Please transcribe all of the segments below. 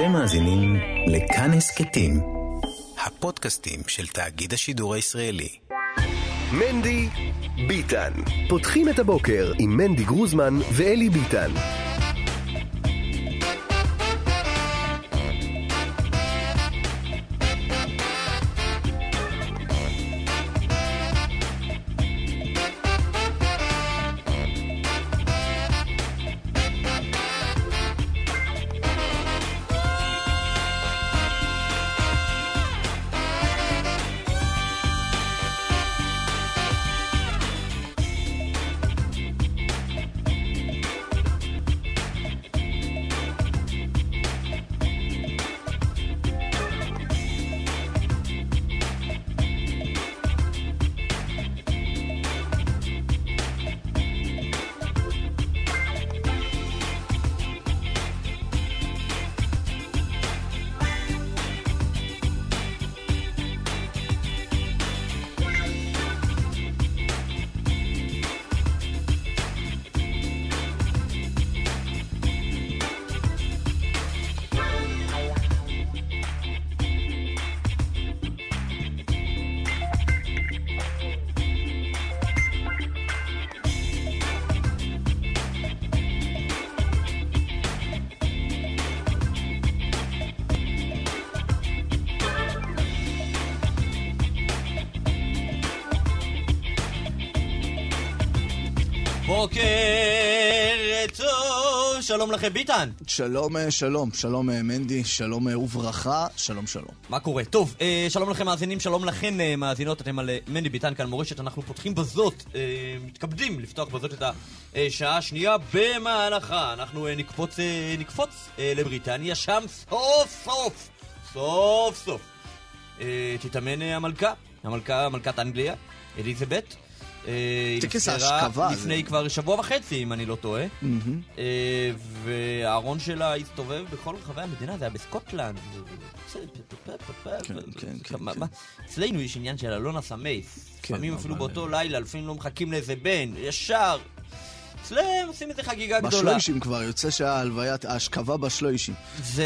אתם מאזינים לכאן הסכתים, הפודקאסטים של תאגיד השידור הישראלי. מנדי ביטן. פותחים את הבוקר עם מנדי גרוזמן ואלי ביטן. שלום לכם ביטן. שלום, אה, שלום, שלום אה, מנדי, שלום אה, וברכה, שלום שלום. מה קורה? טוב, שלום לכם מאזינים, שלום לכן מאזינות, אתם על מנדי ביטן כאן מורשת, אנחנו פותחים בזאת, מתכבדים לפתוח בזאת את השעה השנייה במהלכה. אנחנו נקפוץ, נקפוץ לבריטניה, שם סוף סוף, סוף סוף, תתאמן המלכה, המלכה, מלכת אנגליה, אליזבת. אה, טקס ההשכבה, לפני כבר שבוע וחצי, אם אני לא טועה. אה, והארון שלה הסתובב בכל רחבי המדינה, זה היה בסקוטלנד. כן, כן, כן, כן. אצלנו יש עניין של הלנת המת. כן, לפעמים אפילו באותו לילה, לפעמים לא מחכים לאיזה בן, ישר. אצלם עושים איזה חגיגה גדולה. בשלוישים כבר, יוצא שההלוויית, ההשכבה בשלוישים. זה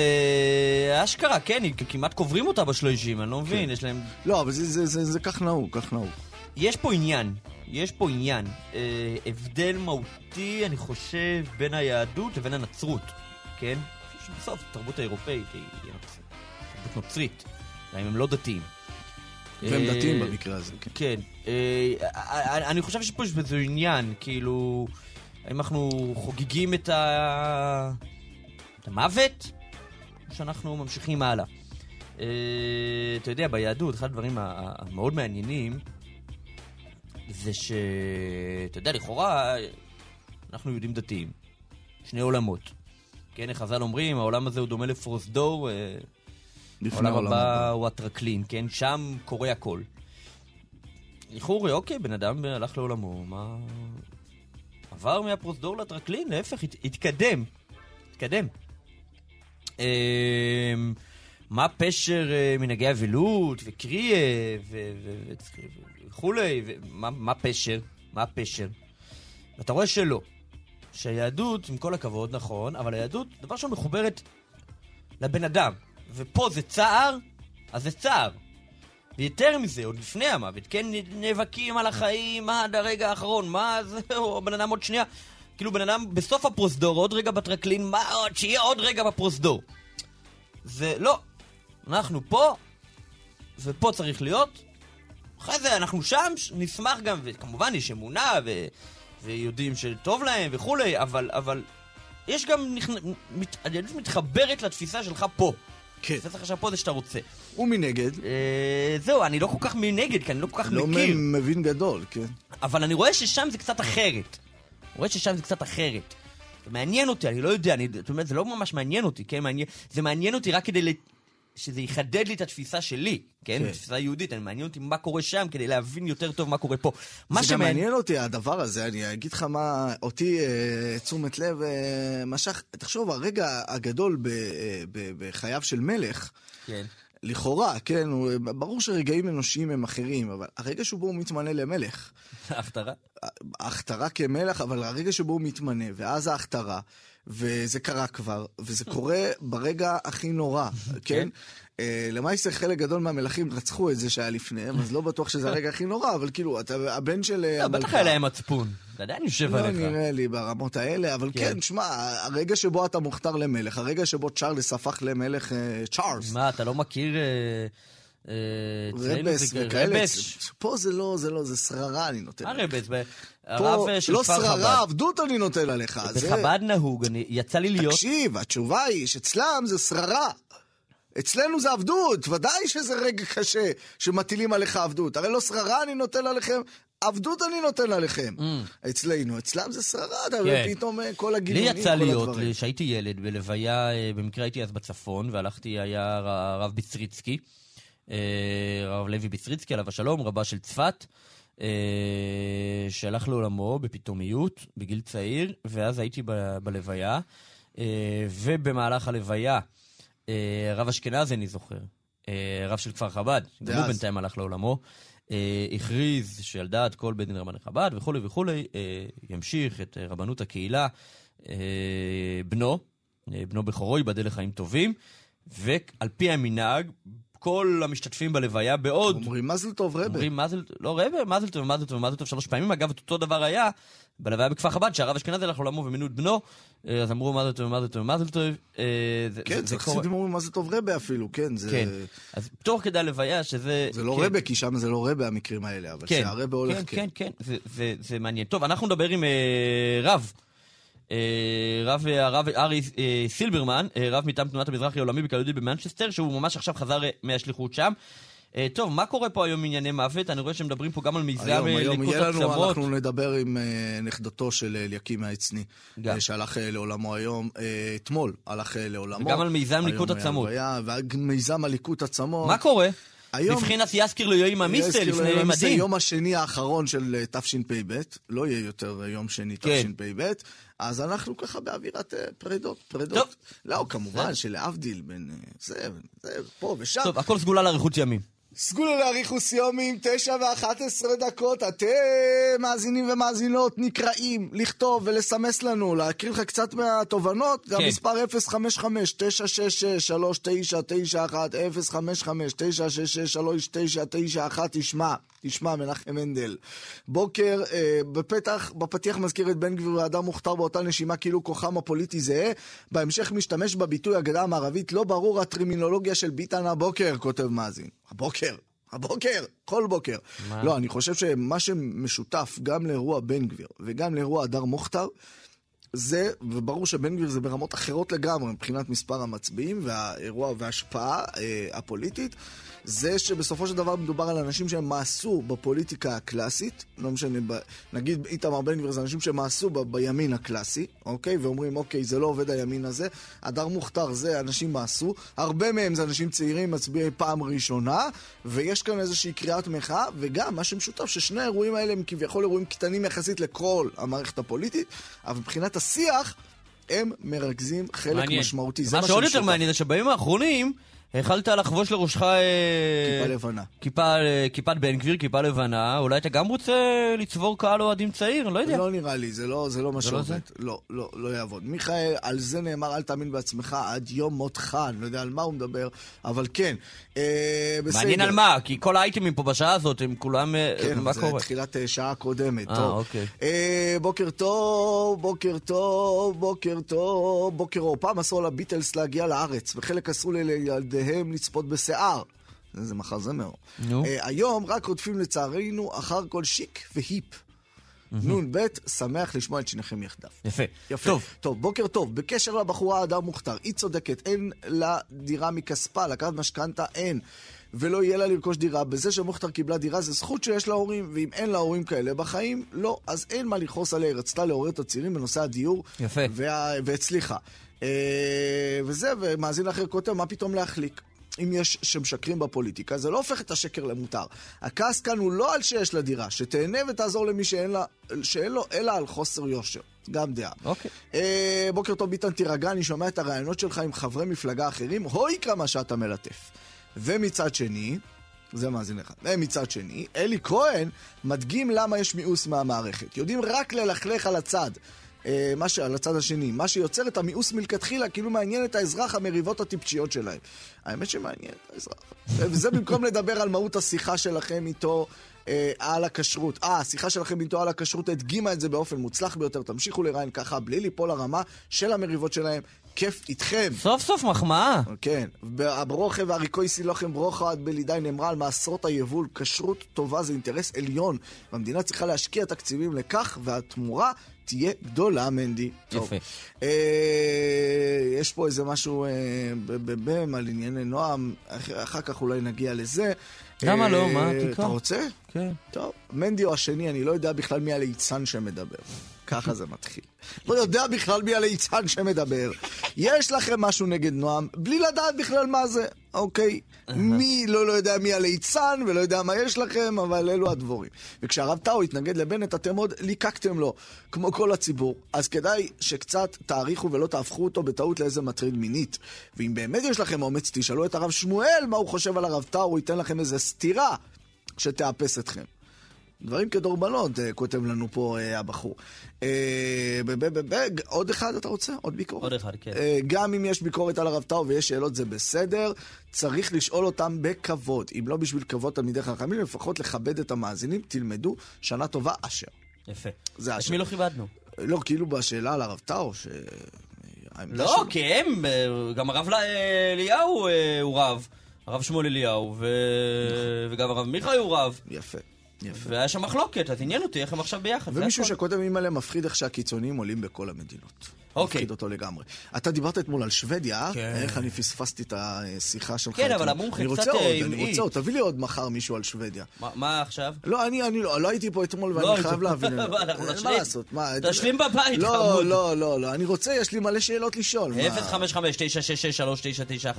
אשכרה, כן, כמעט קוברים אותה בשלושים, אני לא מבין, יש להם... לא, אבל זה- זה- זה זה כך נהוג, כך נהוג. יש פה עניין, יש פה עניין. אה, הבדל מהותי, אני חושב, בין היהדות לבין הנצרות, כן? שבסוף התרבות האירופאית היא תרבות נוצרית, גם אם הם לא דתיים. והם אה, דתיים במקרה הזה, כן. כן. אה, אה, אני חושב שפה יש בזה עניין, כאילו, האם אנחנו חוגגים את ה... את המוות, או שאנחנו ממשיכים הלאה. אה, אתה יודע, ביהדות, אחד הדברים המאוד מעניינים, זה ש... אתה יודע, לכאורה, אנחנו יהודים דתיים. שני עולמות. כן, חז"ל אומרים, העולם הזה הוא דומה לפרוזדור, אה, העולם הבא. הוא הטרקלין, כן? שם קורה הכל. לכאורה, אוקיי, בן אדם הלך לעולמו, מה... עבר מהפרוזדור לטרקלין, להפך, הת, התקדם. התקדם. אמ, מה פשר אה, מנהגי אבלות, וקריה, ו- ו- ו- וכולי, ומה מה פשר? מה הפשר? ואתה רואה שלא. שהיהדות, עם כל הכבוד, נכון, אבל היהדות, דבר ראשון, מחוברת לבן אדם. ופה זה צער, אז זה צער. ויותר מזה, עוד לפני המוות, כן, נאבקים על החיים עד הרגע האחרון, מה זהו, הבן אדם עוד שנייה, כאילו בן אדם בסוף הפרוזדור, עוד רגע בטרקלין, מה עוד, שיהיה עוד רגע בפרוזדור. זה לא, אנחנו פה, ופה צריך להיות, אחרי זה אנחנו שם, נשמח גם, וכמובן יש אמונה, ו... ויודעים שטוב להם וכולי, אבל, אבל יש גם, נכ... מת... היהדות מתחברת לתפיסה שלך פה. כן. התפיסה שלך פה זה שאתה רוצה. ומנגד, אה, זהו, אני לא כל כך מנגד, כי אני לא כל כך לא מכיר. מ- מבין גדול, כן. אבל אני רואה ששם זה קצת אחרת. אני רואה ששם זה קצת אחרת. זה מעניין אותי, אני לא יודע, אני, זאת אומרת, זה לא ממש מעניין אותי, כן? מעניין, זה מעניין אותי רק כדי. שזה יחדד לי את התפיסה שלי, כן? כן. התפיסה היהודית, אני מעניין אותי מה קורה שם כדי להבין יותר טוב מה קורה פה. מה זה גם מעניין אותי הדבר הזה, אני אגיד לך מה אותי אה, תשומת לב אה, משך, תחשוב, הרגע הגדול ב- אה, ב- בחייו של מלך, כן. לכאורה, כן, הוא, ברור שרגעים אנושיים הם אחרים, אבל הרגע שבו הוא מתמנה למלך, ההפטרה? ההכתרה כמלך, אבל הרגע שבו הוא מתמנה, ואז ההכתרה, וזה קרה כבר, וזה קורה ברגע הכי נורא, כן? אה, למעשה חלק גדול מהמלכים רצחו את זה שהיה לפניהם, אז לא בטוח שזה הרגע הכי נורא, אבל כאילו, אתה הבן של אה, לא, בטח המלכה. היה להם מצפון. זה עדיין יושב לא עליך. נראה לי ברמות האלה, אבל כן. כן, שמע, הרגע שבו אתה מוכתר למלך, הרגע שבו צ'ארלס הפך למלך אה, צ'ארלס, מה, אתה לא מכיר... אה, רבס וכאלה, רבש. פה זה לא, זה לא, זה שררה אני נותן. מה. רבס? הרב אה, של לא כפר שררה, חב"ד. עבדות אני נותן עליך. בחב"ד נהוג, יצא לי להיות... תקשיב, התשובה היא שאצלם זה שררה. אצלנו זה עבדות, ודאי שזה רגע קשה שמטילים עליך עבדות. הרי לא שררה אני נותן עליכם, עבדות אני נותן עליכם. אצלנו, אצלם זה שררה, אתה Mm. כן. ופתאום אה, כל לי הגינונים, יצא כל להיות, הדברים. כשהייתי ילד, בלוויה, במקרה הייתי אז בצפון, והלכתי, היה הרב ביצריצקי, הרב לוי ביצריצקי, עליו השלום, רבה של צפת, אה, שהלך לעולמו בפתאומיות, בגיל צעיר, ואז הייתי ב- בלוויה, אה, ובמהלך הלוויה, אה, רב אשכנזי, אני זוכר, אה, רב של כפר חב"ד, גם הוא. בינתיים הלך לעולמו, אה, הכריז שעל דעת כל בית דין רבני חב"ד וכולי וכולי, אה, ימשיך את אה, רבנות הקהילה, אה, בנו, אה, בנו בכורו, ייבדל לחיים טובים, ועל פי המנהג, כל המשתתפים בלוויה בעוד אומרים מזל טוב רבה. אומרים מזל, לא רבע, מזל טוב, מזל טוב, מזל טוב שלוש פעמים. אגב, את אותו דבר היה בלוויה בכפר חב"ד, שהרב אשכנזי הלך לעולמו ומינו את בנו, אה, אז אמרו מזל טוב, מזל טוב, מזל טוב. אה, כן, זה. חסידים אומרים מזל טוב רבה אפילו, כן, זה... כן. אז תוך כדי הלוויה, שזה... זה לא כן. רבה, כי שם זה לא רבה המקרים האלה, אבל כן, שהרבה הולך כן, כן. כן, כן, זה, זה, זה מעניין. טוב, אנחנו נדבר עם אה, רב. אה, רב, הרב ארי אה, סילברמן, אה, רב מטעם תנועת המזרחי העולמי בקלודי במנצ'סטר, שהוא ממש עכשיו חזר אה, מהשליחות שם. אה, טוב, מה קורה פה היום ענייני מוות? אני רואה שמדברים פה גם על מיזם היום, אה, היום ליקוט יהיה לנו, עצמות. אנחנו נדבר עם אה, נכדתו של אה, אליקים העצני, גם. אה, שהלך אה, לעולמו היום, אה, אתמול הלך אה, לעולמו. וגם על מיזם היום ליקוט עצמות. ומיזם הליקוט עצמות. מה קורה? היום- מבחינת יזכיר לו יואים המיסטה יזכיר לפני זה מדהים. יום השני האחרון של אה, תשפ"ב, לא יהיה יותר אה, יום שני כן. תשפ"ב, אז אנחנו ככה באווירת אה, פרדות, פרדות. טוב. לא, כמובן. שלהבדיל בין זה, זה, פה ושם. טוב, הכל סגולה לאריכות ימים. סגולו לאריכוס יומים, תשע ואחת עשרה דקות, אתם מאזינים ומאזינות נקראים לכתוב ולסמס לנו, להקריא לך קצת מהתובנות, זה כן. המספר 055-966-3991, 055-966-3991, תשמע, תשמע מנחם הנדל. בוקר, אה, בפתח, בפתיח מזכיר את בן גביר ואדם מוכתר באותה נשימה כאילו כוחם הפוליטי זהה, בהמשך משתמש בביטוי הגדה המערבית, לא ברור הטרמינולוגיה של ביטן הבוקר, כותב מאזין. הבוקר. הבוקר, כל בוקר. מה? לא, אני חושב שמה שמשותף גם לאירוע בן גביר וגם לאירוע הדר מוכתר, זה, וברור שבן גביר זה ברמות אחרות לגמרי מבחינת מספר המצביעים והאירוע וההשפעה אה, הפוליטית, זה שבסופו של דבר מדובר על אנשים שהם מאסו בפוליטיקה הקלאסית, לא משנה, ב, נגיד איתמר בן גביר זה אנשים שמאסו ב, בימין הקלאסי, אוקיי? ואומרים, אוקיי, זה לא עובד הימין הזה, הדר מוכתר זה אנשים מאסו, הרבה מהם זה אנשים צעירים, מצביעי פעם ראשונה, ויש כאן איזושהי קריאת מחאה, וגם מה שמשותף ששני האירועים האלה הם כביכול אירועים קטנים יחסית לכל המערכת הפוליטית, אבל מבחינת השיח, הם מרכזים חלק מעניין. משמעותי. זה מה מה שעוד יותר שמשותף. מעניין זה שבימים האחרונים החלת לחבוש לראשך... אה, כיפה לבנה. כיפה, אה, כיפת בן גביר, כיפה לבנה, אולי אתה גם רוצה לצבור קהל אוהדים צעיר, לא יודע. לא נראה לי, זה לא, זה לא מה לא שעובד. לא, לא, לא יעבוד. מיכאל, על זה נאמר, אל תאמין בעצמך עד יום מותך. אני לא יודע על מה הוא מדבר, אבל כן. אה, בסדר. מעניין על מה, כי כל האייטמים פה בשעה הזאת הם כולם... אה, כן, מה זה קורה? תחילת שעה קודמת. אה, טוב. אוקיי. אה, בוקר טוב, בוקר טוב, בוקר טוב, בוקר אור. פעם אסור לביטלס להגיע לארץ, וחלק אסרו לילדיהם לצפות בשיער. זה מחזמר. נו. אה, היום רק רודפים לצערנו אחר כל שיק והיפ. נ"ב, שמח לשמוע את שניכם יחדיו. יפה. יפה. טוב, טוב, בוקר טוב. בקשר לבחורה הדר מוכתר, היא צודקת, אין לה דירה מכספה, לקחת משכנתה אין. ולא יהיה לה לרכוש דירה. בזה שמוכתר קיבלה דירה זה זכות שיש להורים, ואם אין לה הורים כאלה בחיים, לא, אז אין מה לכעוס עליה. היא רצתה לעורר את הצעירים בנושא הדיור. יפה. וה... והצליחה. אה, וזה, ומאזין אחר כותב, מה פתאום להחליק? אם יש שמשקרים בפוליטיקה, זה לא הופך את השקר למותר. הכעס כאן הוא לא על שיש לה דירה, שתהנה ותעזור למי שאין, לה, שאין לו, אלא על חוסר יושר. גם דעה. אוקיי. אה, בוקר טוב, ביטן, תירגע, אני שומע את הרעיונות שלך עם חברי מפלגה אחרים, הוי כמה שאתה מלטף. ומצד שני, זה מאזין לך. ומצד שני, אלי כהן מדגים למה יש מיאוס מהמערכת. יודעים רק ללכלך על הצד. אה, מה ש... על הצד השני. מה שיוצר את המיאוס מלכתחילה, כאילו מעניין את האזרח המריבות הטיפשיות שלהם. האמת שמעניין את האזרח. וזה במקום לדבר על מהות השיחה שלכם איתו. אה, על הכשרות. אה, השיחה שלכם איתו על הכשרות הדגימה את זה באופן מוצלח ביותר. תמשיכו לראיין ככה, בלי ליפול לרמה של המריבות שלהם. כיף איתכם. סוף סוף מחמאה. כן. הברוכה והריקוי סילוכם ברוכה עד בלידי נאמרה על מעשרות היבול. כשרות טובה זה אינטרס עליון, והמדינה צריכה להשקיע תקציבים לכך, והתמורה תהיה גדולה, מנדי. יפה. אה, יש פה איזה משהו אה, בבם על ענייני נועם, אח, אחר כך אולי נגיע לזה. למה לא? אה, מה? תקרא. אתה רוצה? כן. טוב. מנדי או השני, אני לא יודע בכלל מי הליצן שמדבר. ככה זה מתחיל. לא יודע בכלל מי הליצן שמדבר. יש לכם משהו נגד נועם, בלי לדעת בכלל מה זה, אוקיי? מי לא, לא יודע מי הליצן ולא יודע מה יש לכם, אבל אלו הדבורים. וכשהרב טאו התנגד לבנט, אתם עוד ליקקתם לו, כמו כל הציבור. אז כדאי שקצת תעריכו ולא תהפכו אותו בטעות לאיזה מטריד מינית. ואם באמת יש לכם אומץ, תשאלו את הרב שמואל מה הוא חושב על הרב טאו, הוא ייתן לכם איזה סטירה שתאפס אתכם. דברים כדורבנות, אה, כותב לנו פה אה, הבחור. אה, עוד אחד אתה רוצה? עוד ביקורת? עוד אחד, כן. גם אם יש ביקורת על הרב טאו ויש שאלות זה בסדר, צריך לשאול אותם בכבוד. אם לא בשביל כבוד תלמידי חכמים, לפחות לכבד את המאזינים, תלמדו, שנה טובה אשר. יפה. זה את השם. מי לא כיבדנו? לא, כאילו בשאלה על הרב טאו, ש... לא, כי הם, אה, גם הרב אליהו הוא רב. הרב שמואל אליהו, ו- וגם הרב מיכאי הוא רב. יפה, יפה. והיה שם מחלוקת, אז עניין אותי איך הם עכשיו ביחד. ומישהו. שקודם אימא'לה מפחיד איך שהקיצוניים עולים בכל המדינות. אוקיי. מפחיד אותו לגמרי. אתה דיברת אתמול על שוודיה? כן. איך אני פספסתי את השיחה שלך. כן, אבל. המומחה אני רוצה קצת, עוד, אה, אני. רוצה עוד, תביא לי עוד מחר מישהו על שוודיה. מה- עכשיו? לא, אני, אני לא, לא הייתי פה אתמול לא ואני היית. חייב להבין. מה, אנחנו נשלים. מה לעשות. תשלים בבית, לא, חמוד. לא, לא, לא, אני רוצה, יש לי מלא שאלות לשאול. מה? 055-966-3991,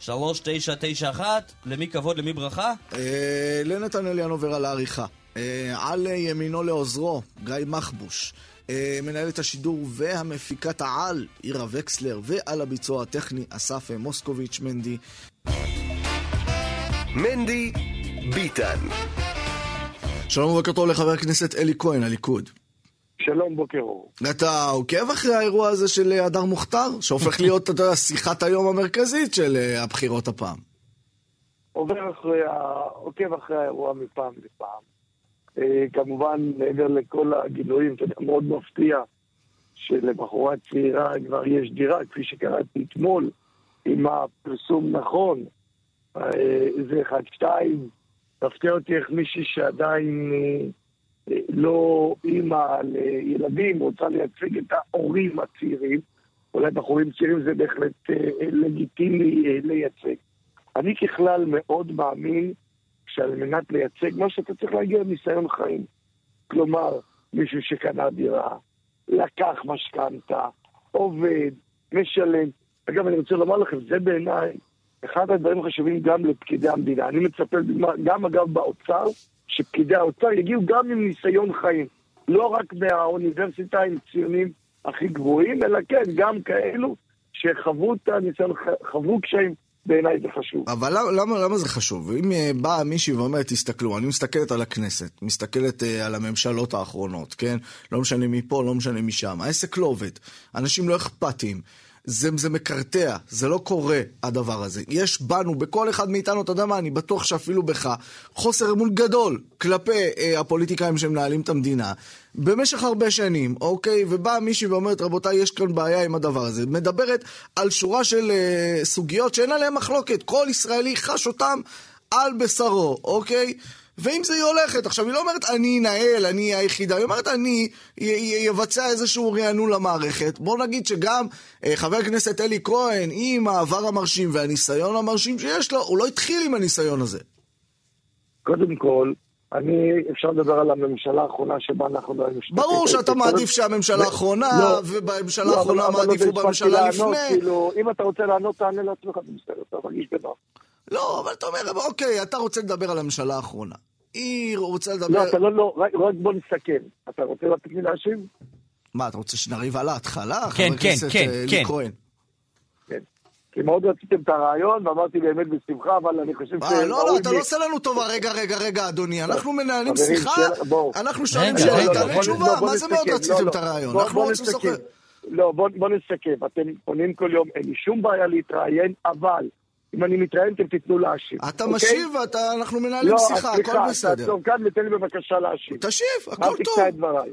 055-966-3991, למי כבוד, למי ברכה? אה, לנתנאל ינובר על העריכה. אה, על ימינו לעוזרו, גיא מחבוש. אה, מנהלת השידור והמפיקת העל, עירה וקסלר, ועל הביצוע הטכני, אסף מוסקוביץ' מנדי. מנדי ביטן. שלום ובוקר טוב לחבר הכנסת אלי כהן, הליכוד. שלום, בוקר אור. אתה עוקב אחרי האירוע הזה של אה, הדר מוכתר? שהופך להיות, אתה יודע, שיחת היום המרכזית של אה, הבחירות הפעם. עובר אחרי. עוקב אחרי האירוע מפעם לפעם. אה, כמובן, מעבר לכל הגילויים, אתה יודע, מאוד מפתיע שלבחורה צעירה כבר יש דירה, כפי שקראתי אתמול, אם הפרסום נכון. זה אחד, שתיים, מפתיע אותי איך מישהי שעדיין לא אימא לילדים, רוצה לייצג את ההורים הצעירים. אולי בחורים צעירים זה בהחלט אה, לגיטימי אה, לייצג. אני ככלל מאוד מאמין שעל מנת לייצג, מה שאתה צריך להגיע לניסיון חיים. כלומר, מישהו שקנה דירה, לקח משכנתה, עובד, משלם. אגב, אני רוצה לומר לכם, זה בעיניי אחד הדברים החשובים גם לפקידי המדינה. אני מצפה, גם אגב באוצר, שפקידי האוצר יגיעו גם עם ניסיון חיים. לא רק מהאוניברסיטה עם ציונים הכי גבוהים, אלא כן, גם כאלו שחוו את הניסיון, חוו קשיים, בעיניי זה חשוב. אבל למה, למה, זה חשוב? אם אה, באה מישהי ואומרת, תסתכלו, אני מסתכלת על הכנסת, מסתכלת אה, על הממשלות האחרונות, כן? לא משנה מפה, לא משנה משם. העסק לא עובד. אנשים לא אכפתיים. זה, זה מקרטע, זה לא קורה הדבר הזה. יש בנו, בכל אחד מאיתנו, אתה יודע מה, אני בטוח שאפילו בך, חוסר אמון גדול כלפי אה, הפוליטיקאים שמנהלים את המדינה במשך הרבה שנים, אוקיי? ובאה מישהי ואומרת, רבותיי, יש כאן בעיה עם הדבר הזה. מדברת על שורה של אה, סוגיות שאין עליהן מחלוקת. כל ישראלי חש אותם על בשרו, אוקיי? ואם זה היא הולכת, עכשיו היא לא אומרת אני אנהל, אני היחידה, היא אומרת אני אבצע איזשהו רענון למערכת. בוא נגיד שגם אה, חבר הכנסת אלי כהן, עם העבר המרשים והניסיון המרשים שיש לו, הוא לא התחיל עם הניסיון הזה. קודם כל, אני, אפשר לדבר על הממשלה האחרונה שבה אנחנו לא היינו שותפים. ברור שאתה מעדיף שהממשלה האחרונה, לא. ובממשלה לא, האחרונה מעדיף לא הוא הספקתי בממשלה לענות, לפני. כאילו, אם אתה רוצה לענות, תענה לעצמך, אתה מרגיש בנוח. לא, אבל אתה אומר, אוקיי, אתה רוצה לדבר על הממשלה האחרונה. היא רוצה לדבר... לא, אתה לא, לא, רק רק בוא נסתכל. אתה רוצה לתת לי להשיב? מה, אתה רוצה שנריב על ההתחלה? כן, חבר כן, הכנסת כן, אה, כן. כהן. כן. כי מאוד רציתם את הרעיון, ואמרתי באמת בשמחה, אבל אני חושב אה, לא, לא, אתה לא עושה לנו טובה, רגע, רגע, רגע, אדוני. אנחנו מנהלים שיחה, אנחנו שואלים שאלה, תענה תשובה, מה זה מאוד רציתם את הרעיון? אנחנו רוצים לשוחח. לא, בוא נסכם. אתם פונים כל יום, אין לי שום בעיה להתראיין, אבל אם אני מתראיין, אתם תיתנו להשיב. אתה אוקיי? משיב, אנחנו מנהלים שיחה, הכל בסדר. לא, תעצור כאן ותן לי בבקשה להשיב. תשיב, הכל טוב. אל את דבריי.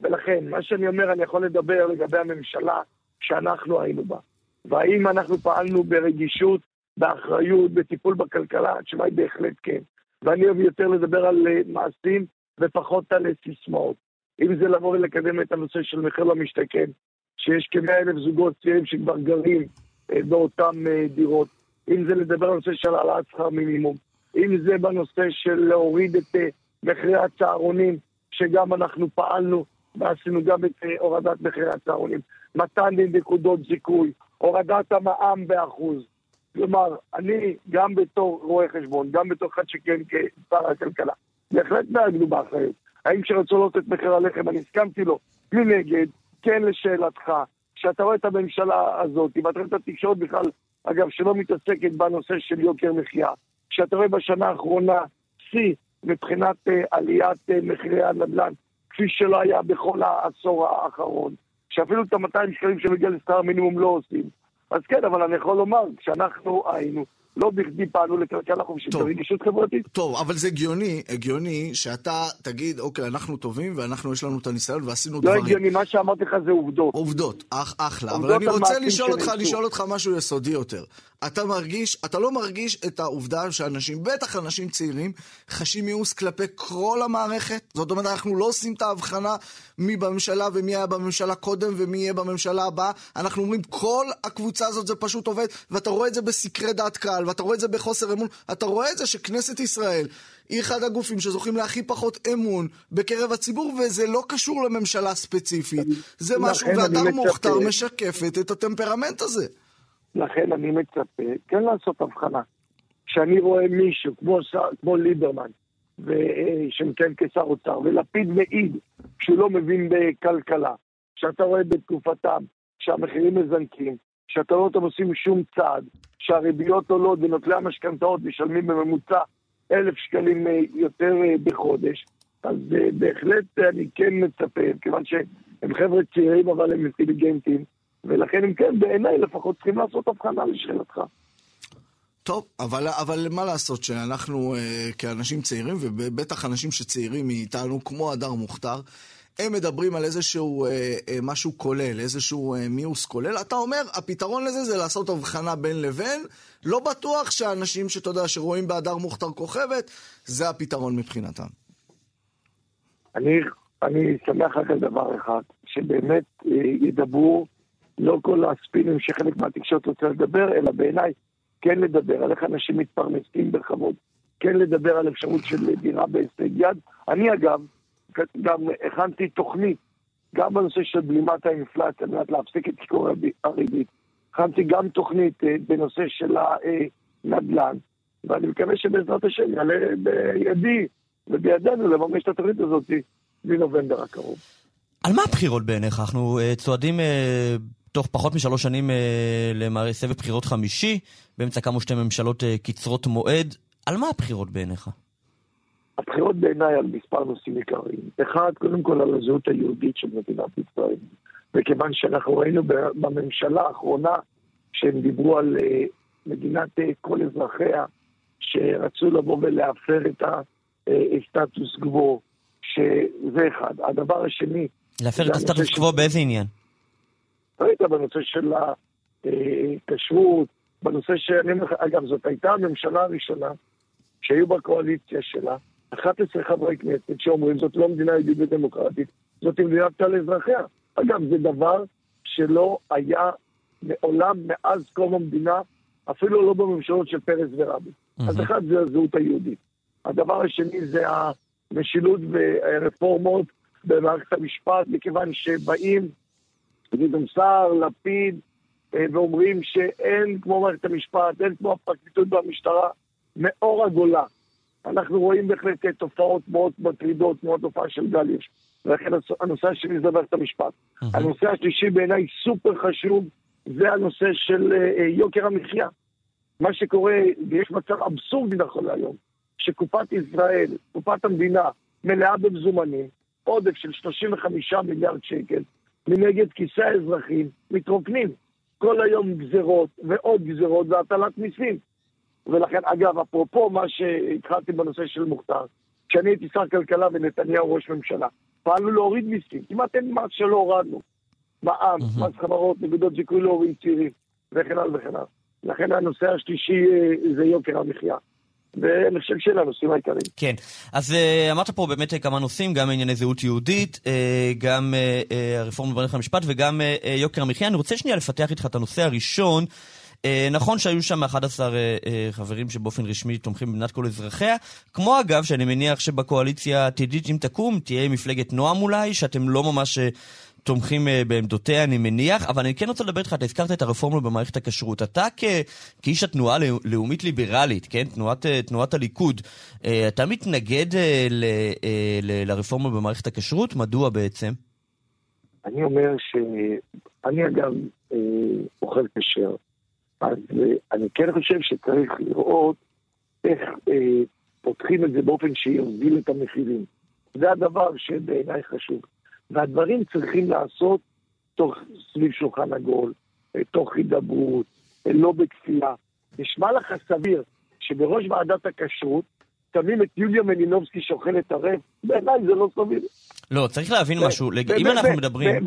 ולכן, מה שאני אומר, אני יכול לדבר לגבי הממשלה שאנחנו היינו בה. והאם אנחנו פעלנו ברגישות, באחריות, בטיפול בכלכלה? התשובה היא בהחלט כן. ואני אוהב יותר לדבר על אה, מעשים ופחות על אה, סיסמאות. אם זה לבוא ולקדם את הנושא של מחיר למשתכן, שיש כמאה אלף זוגות צעירים שכבר גרים אה, באותן דירות, אם זה לדבר על נושא של העלאת שכר מינימום, אם זה בנושא של להוריד את מחירי הצהרונים, שגם אנחנו פעלנו ועשינו גם את הורדת מחירי הצהרונים, מתן נקודות זיכוי, הורדת המע"מ באחוז. כלומר, אני, גם בתור רואה חשבון, גם בתור אחד שכן כשר הכלכלה, בהחלט נהגנו באחריות. האם כשרצו לעלות את מחיר הלחם, אני הסכמתי לו. מנגד, כן לשאלתך, כשאתה רואה את הממשלה הזאת, ואתה רואה את התקשורת בכלל, אגב, שלא מתעסקת בנושא של יוקר מחיה, כשאתה רואה בשנה האחרונה שיא מבחינת uh, עליית uh, מחירי הנדל"ן, כפי שלא היה בכל העשור האחרון, שאפילו את ה-200 שקלים שמגיע לשכר המינימום לא עושים. אז כן, אבל אני יכול לומר, כשאנחנו היינו, לא בכדי פעלו לכלכלה חופשית ברגישות חברתית. טוב, אבל זה הגיוני, הגיוני שאתה תגיד, אוקיי, אנחנו טובים ואנחנו, יש לנו את הניסיון ועשינו לא דברים. לא הגיוני, מה שאמרתי לך זה עובדות. עובדות, אח, אחלה. עובדות אבל אני רוצה לשאול אותך, לשאול אותך משהו יסודי יותר. אתה מרגיש, אתה לא מרגיש את העובדה שאנשים, בטח אנשים צעירים, חשים מיאוס כלפי כל המערכת? זאת אומרת, אנחנו לא עושים את ההבחנה מי בממשלה ומי היה בממשלה קודם ומי יהיה בממשלה הבאה. אנחנו אומרים, כל הקבוצה הזאת זה פשוט עובד, ואתה רואה את זה בסקרי דעת קהל, ואתה רואה את זה בחוסר אמון. אתה רואה את זה שכנסת ישראל היא אחד הגופים שזוכים להכי פחות אמון בקרב הציבור, וזה לא קשור לממשלה ספציפית. זה משהו, והדר מוכתר משקפת את הטמפרמנט הזה. לכן אני מצפה כן לעשות הבחנה. כשאני רואה מישהו כמו, כמו ליברמן, שמכהן כשר אוצר, ולפיד מעיד שהוא לא מבין בכלכלה, שאתה רואה בתקופתם שהמחירים מזנקים, רואה אותם עושים שום צעד, שהריביות עולות ונוטלי המשכנתאות משלמים בממוצע אלף שקלים אה, יותר אה, בחודש, אז אה, בהחלט אני כן מצפה, כיוון שהם חבר'ה צעירים אבל הם אינטליגנטים, ולכן הם כן, בעיניי לפחות צריכים לעשות הבחנה לשאלתך. טוב, אבל, אבל מה לעשות שאנחנו אה, כאנשים צעירים, ובטח אנשים שצעירים מאיתנו, כמו הדר מוכתר, הם מדברים על איזשהו אה, אה, משהו כולל, איזשהו אה, מיוס כולל. אתה אומר, הפתרון לזה זה לעשות הבחנה בין לבין. לא בטוח שאנשים שאתה יודע, שרואים בהדר מוכתר כוכבת, זה הפתרון מבחינתם. אני, אני שמח רק על דבר אחד, שבאמת אה, ידברו לא כל הספינים שחלק מהתקשורת רוצה לדבר, אלא בעיניי כן לדבר על איך אנשים מתפרנסים בכבוד, כן לדבר על אפשרות של דירה בהישג יד. אני אגב, גם הכנתי תוכנית, גם בנושא של בלימת האינפלציה, על מנת להפסיק את קיקור הריבית. הכנתי גם תוכנית אה, בנושא של הנדל"ן, ואני מקווה שבעזרת השם יעלה בידי ובידינו לממש את התוכנית הזאת מנובמבר הקרוב. על מה הבחירות בעיניך? אנחנו צועדים תוך פחות משלוש שנים uh, סבב בחירות חמישי, באמצע קמו שתי ממשלות קצרות מועד. על מה הבחירות בעיניך? הבחירות בעיניי על מספר נושאים עיקריים. אחד, קודם כל על הזהות היהודית של מדינת ישראל. וכיוון שאנחנו ראינו בממשלה האחרונה שהם דיברו על uh, מדינת uh, כל אזרחיה, שרצו לבוא ולהפר את הסטטוס קוו, שזה אחד. הדבר השני, להפר את הסטטוס קוו באיזה עניין? ראית בנושא של הכשרות, בנושא שאני אומר לך, אגב, זאת הייתה הממשלה הראשונה שהיו בקואליציה שלה 11 חברי כנסת שאומרים זאת לא מדינה יהודית ודמוקרטית, זאת מדינת כלל אזרחיה. אגב, זה דבר שלא היה מעולם מאז קום המדינה, אפילו לא בממשלות של פרס ורבין. Mm-hmm. אז אחד זה הזהות היהודית. הדבר השני זה המשילות והרפורמות במערכת המשפט, מכיוון שבאים גדעון סער, לפיד, אה, ואומרים שאין כמו מערכת המשפט, אין כמו הפרקליטות והמשטרה, מאור הגולה. אנחנו רואים בהחלט תופעות מאוד מטרידות, כמו התופעה של גל יש. ולכן הנושא השני זה מערכת המשפט. הנושא השלישי בעיניי סופר חשוב, זה הנושא של אה, יוקר המחיה. מה שקורה, ויש מצב אבסורדי נכון להיום, שקופת ישראל, קופת המדינה, מלאה במזומנים, עודף של 35 מיליארד שקל, מנגד כיסי האזרחים מתרוקנים. כל היום גזרות ועוד גזרות והטלת מיסים. ולכן, אגב, אפרופו מה שהתחלתי בנושא של מוכתר, כשאני הייתי שר כלכלה ונתניהו ראש ממשלה, פעלנו להוריד מיסים, כמעט אין מס שלא הורדנו. מע"מ, מס חברות, נקודות זיכוי להורים צעירים, וכן הלאה וכן הלאה. לכן הנושא השלישי אה, זה יוקר המחיה. ואני חושב שאלה הנושאים העיקריים. כן, אז uh, אמרת פה באמת כמה נושאים, גם ענייני זהות יהודית, uh, גם uh, הרפורמה במערכת המשפט וגם יוקר המחיה. אני רוצה שנייה לפתח איתך את הנושא הראשון. Uh, נכון שהיו שם 11 uh, uh, חברים שבאופן רשמי תומכים במדינת כל אזרחיה, כמו אגב שאני מניח שבקואליציה העתידית, אם תקום, תהיה מפלגת נועם אולי, שאתם לא ממש... תומכים בעמדותיה, אני מניח, אבל אני כן רוצה לדבר איתך, אתה הזכרת את הרפורמה במערכת הכשרות. אתה כ, כאיש התנועה הלאומית ליברלית, כן? תנועת, תנועת הליכוד, אתה מתנגד ל, ל, לרפורמה במערכת הכשרות? מדוע בעצם? אני אומר שאני אגב uh, אוכל כשר, אז uh, אני כן חושב שצריך לראות איך uh, פותחים את זה באופן שיוביל את המחירים. זה הדבר שבעיניי חשוב. והדברים צריכים לעשות תוך, סביב שולחן עגול, אה, תוך הידברות, אה, לא בכפייה. נשמע לך סביר שבראש ועדת הכשרות שמים את יוליה מלינובסקי שאוכלת ערב? בעיניי זה לא סביר. לא, צריך להבין משהו, אם אנחנו מדברים...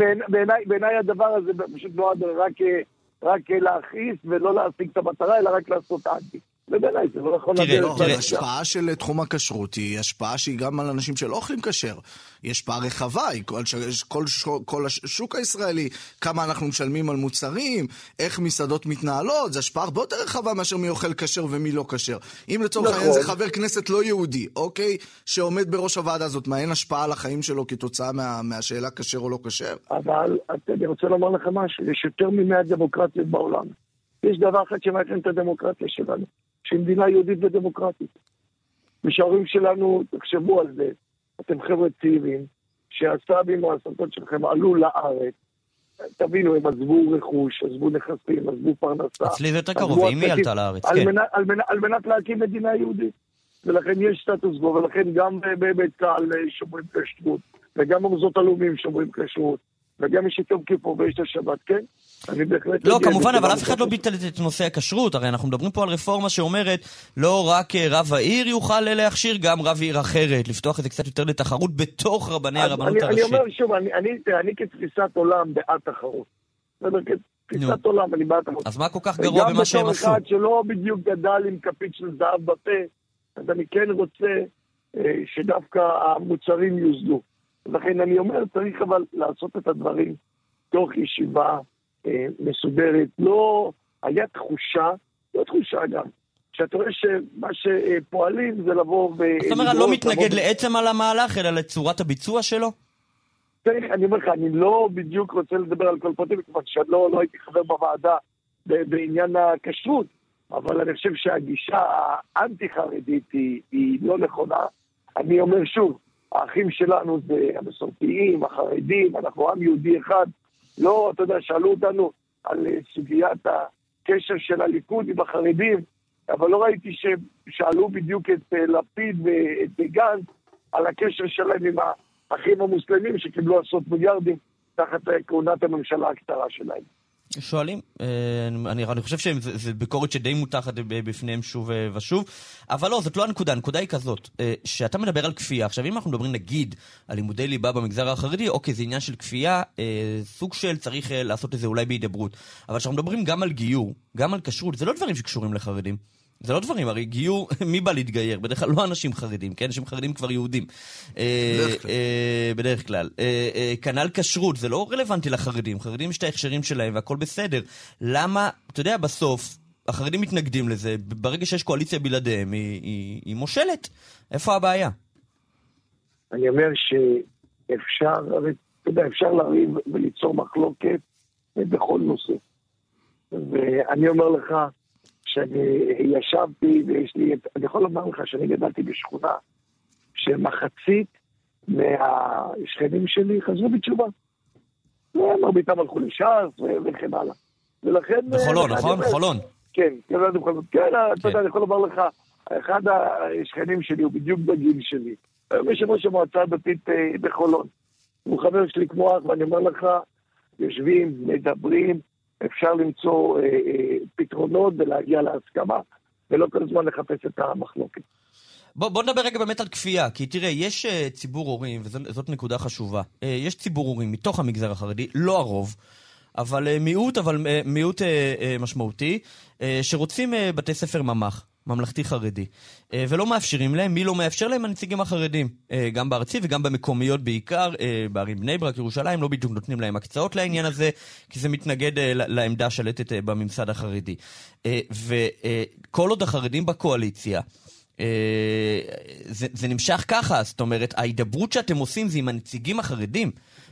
בעיניי הדבר הזה פשוט נועד רק להכעיס ולא להשיג את המטרה, אלא רק לעשות אנטי. ובעיניי זה לא נכון תראה, לא, תראה, ההשפעה של תחום הכשרות היא השפעה שהיא גם על אנשים שלא אוכלים כשר. היא השפעה רחבה, היא כל, כל, כל השוק הישראלי, כמה אנחנו משלמים על מוצרים, איך מסעדות מתנהלות, זו השפעה הרבה יותר רחבה מאשר מי אוכל כשר ומי לא כשר. אם לצורך העניין נכון. זה חבר כנסת לא יהודי, אוקיי, שעומד בראש הוועדה הזאת, מה, אין השפעה על החיים שלו כתוצאה מה, מהשאלה כשר או לא כשר? אבל אני רוצה לומר לך משהו, יש יותר ממאה דמוקרטיות בעולם. יש דבר אחד שמאפיין את הדמוקרטיה שלנו. שהיא מדינה יהודית ודמוקרטית. ושההורים שלנו, תחשבו על זה, אתם חבר'ה צעירים, שהסבים או הסבתות שלכם עלו לארץ, תבינו, הם עזבו רכוש, עזבו נכסים, עזבו פרנסה. אצלי זה יותר קרוב, אמי עלתה לארץ, על כן. מנת, על, מנת, על מנת להקים מדינה יהודית. ולכן יש סטטוס קוו, ולכן גם בבית צה"ל שומרים כשרות, וגם במוסדות הלאומיים שומרים כשרות, וגם יש את יום כיפור ויש את השבת, כן? אני בהחלט... לא, כמובן, אבל אף אחד לא ביטל את נושא הכשרות. הרי אנחנו מדברים פה על רפורמה שאומרת לא רק אה, רב העיר יוכל אה, להכשיר, גם רב עיר אחרת, לפתוח את זה קצת יותר לתחרות בתוך רבני הרבנות הראשית. אני אומר שוב, אני כתפיסת עולם בעד תחרות. כתפיסת עולם, אני בעד תחרות. אז מה כל כך גרוע במה שהם עשו? וגם בתור אחד שלא בדיוק גדל עם כפית של זהב בפה, אז אני כן רוצה אה, שדווקא המוצרים יוזלו. לכן אני אומר, צריך אבל לעשות את הדברים תוך ישיבה מסודרת. לא, היה תחושה, לא תחושה גם, שאתה רואה שמה שפועלים זה לבוא ו... זאת אומרת, אני לא מתנגד לעצם על המהלך, אלא לצורת הביצוע שלו? צריך, אני אומר לך, אני לא בדיוק רוצה לדבר על כל פרטים, כיוון שלא לא הייתי חבר בוועדה בעניין הכשרות, אבל אני חושב שהגישה האנטי-חרדית היא, היא לא נכונה. אני אומר שוב, האחים שלנו זה המסורתיים, החרדים, אנחנו עם יהודי אחד. לא, אתה יודע, שאלו אותנו על אה, סוגיית הקשר של הליכוד עם החרדים, אבל לא ראיתי ששאלו בדיוק את אה, לפיד ואת גנץ על הקשר שלהם עם האחים המוסלמים שקיבלו עשרות מיליארדים תחת אה, כהונת הממשלה הקצרה שלהם. שואלים, אה, אני, אני חושב שזו ביקורת שדי מותחת בפניהם שוב אה, ושוב, אבל לא, זאת לא הנקודה, הנקודה היא כזאת, אה, שאתה מדבר על כפייה. עכשיו, אם אנחנו מדברים נגיד על לימודי ליבה במגזר החרדי, אוקיי, זה עניין של כפייה, סוג של צריך לעשות את זה אולי בהידברות. אבל כשאנחנו מדברים גם על גיור, גם על כשרות, זה לא דברים שקשורים לחרדים. זה לא דברים, הרי גיור, מי בא להתגייר? בדרך כלל לא אנשים חרדים, כן? אנשים חרדים כבר יהודים. בדרך כלל. אה, אה, אה, כנ"ל כשרות, זה לא רלוונטי לחרדים. חרדים יש את ההכשרים שלהם והכל בסדר. למה, אתה יודע, בסוף, החרדים מתנגדים לזה, ברגע שיש קואליציה בלעדיהם, היא, היא, היא מושלת. איפה הבעיה? אני אומר שאפשר, אתה יודע, אפשר לריב וליצור מחלוקת בכל נושא. ואני אומר לך, שאני ישבתי ויש לי, אני יכול לומר לך שאני גדלתי בשכונה שמחצית מהשכנים שלי חזרו בתשובה. מרביתם הלכו לש"ס וכן הלאה. ולכן... בחולון, אה, נכון? חולון. כן, כן, לא בחולון. כן, אתה כן. יודע, אני יכול לומר לך, אחד השכנים שלי הוא בדיוק בגיל שלי. היום יושב ראש המועצה הדתית אה, בחולון. הוא חבר שלי כמו אח, ואני אומר לך, יושבים, מדברים, אפשר למצוא אה, אה, פתרונות ולהגיע להסכמה, ולא כל הזמן לחפש את המחלוקת. בוא, בוא נדבר רגע באמת על כפייה, כי תראה, יש uh, ציבור הורים, וזאת נקודה חשובה, uh, יש ציבור הורים מתוך המגזר החרדי, לא הרוב, אבל uh, מיעוט, אבל uh, מיעוט uh, uh, משמעותי, uh, שרוצים uh, בתי ספר ממ"ח. ממלכתי חרדי, uh, ולא מאפשרים להם, מי לא מאפשר להם? הנציגים החרדים, uh, גם בארצי וגם במקומיות בעיקר, uh, בערים בני ברק, ירושלים, לא בדיוק נותנים להם הקצאות לעניין הזה, כי זה מתנגד לעמדה השלטת בממסד החרדי. וכל עוד החרדים בקואליציה, אה, זה, זה נמשך ככה, זאת אומרת, ההידברות שאתם עושים זה עם הנציגים החרדים.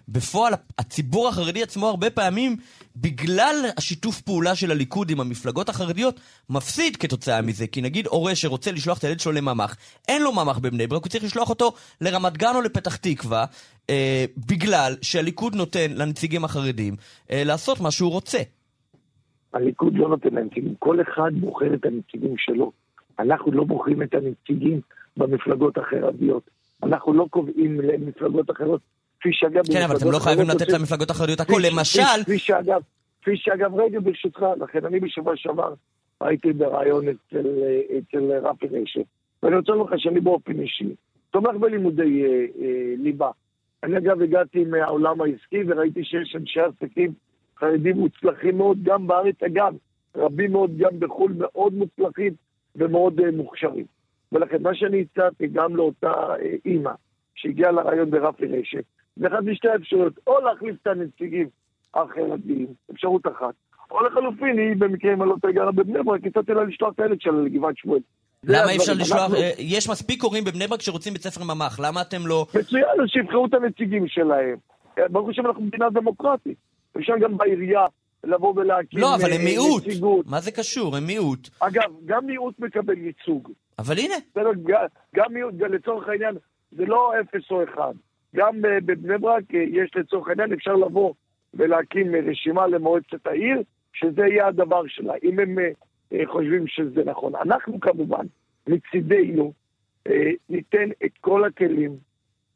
בפועל, הציבור החרדי עצמו הרבה פעמים, בגלל השיתוף פעולה של הליכוד עם המפלגות החרדיות, מפסיד כתוצאה מזה. כי נגיד הורה שרוצה לשלוח את הילד שלו לממ"ח, אין לו ממ"ח בבני ברק, הוא צריך לשלוח אותו לרמת גן או לפתח תקווה, אה, בגלל שהליכוד נותן לנציגים החרדים אה, לעשות מה שהוא רוצה. הליכוד לא נותן להם נציגים, כל אחד בוחר את הנציגים שלו. אנחנו לא בוחרים את הנציגים במפלגות החרדיות. אנחנו לא קובעים למפלגות אחרות, כפי שאגב... כן, אבל אתם לא חייבים לתת למפלגות החרדיות הכל. למשל, כפי- שאגב, כפי שאגב, רגע ברשותך, לכן אני בשבוע שעבר הייתי בריאיון אצל, אה, אצל רפי רשף, ואני רוצה לומר לך שאני באופן אישי תומך בלימודי אה, אה, ליבה. אני אגב הגעתי מהעולם העסקי וראיתי שיש אנשי עסקים חרדים מוצלחים מאוד, גם בארץ, אגב, רבים מאוד גם בחו"ל, מאוד מוצלחים ומאוד אה, מוכשרים. ולכן מה שאני הצעתי גם לאותה אימא שהגיעה לרעיון ברפי רשף, זה אחת משתי האפשרויות, או להחליף את הנציגים החרדיים, אפשרות אחת, או לחלופין, היא במקרה אם אני לא טועה גרה בבני ברק, הצעתי לה לשלוח את הילד שלה לגבעת שמואל. למה אי אפשר. לשלוח... אנחנו- אה, יש מספיק הורים בבני ברק שרוצים בית ספר ממ"ח, למה אתם לא... מצוין, אז שיבחרו את הנציגים שלהם. אה, ברוך השם אנחנו מדינה דמוקרטית. אפשר גם בעירייה לבוא ולהקים לא, אבל אה, הם מיעוט. נציגות. מה זה קשור? הם מיעוט. אגב, גם מיעוט מקבל ייצוג. אבל הנה, גם מיעוט, לצורך העניין, זה לא אפס או אחד. גם אה, בבני ברק אה, יש לצורך העניין, אפשר לבוא ולהקים אה, רשימה למועצת העיר, שזה יהיה הדבר שלה, אם הם חושבים שזה נכון. אנחנו כמובן, מצידנו, ניתן את כל הכלים,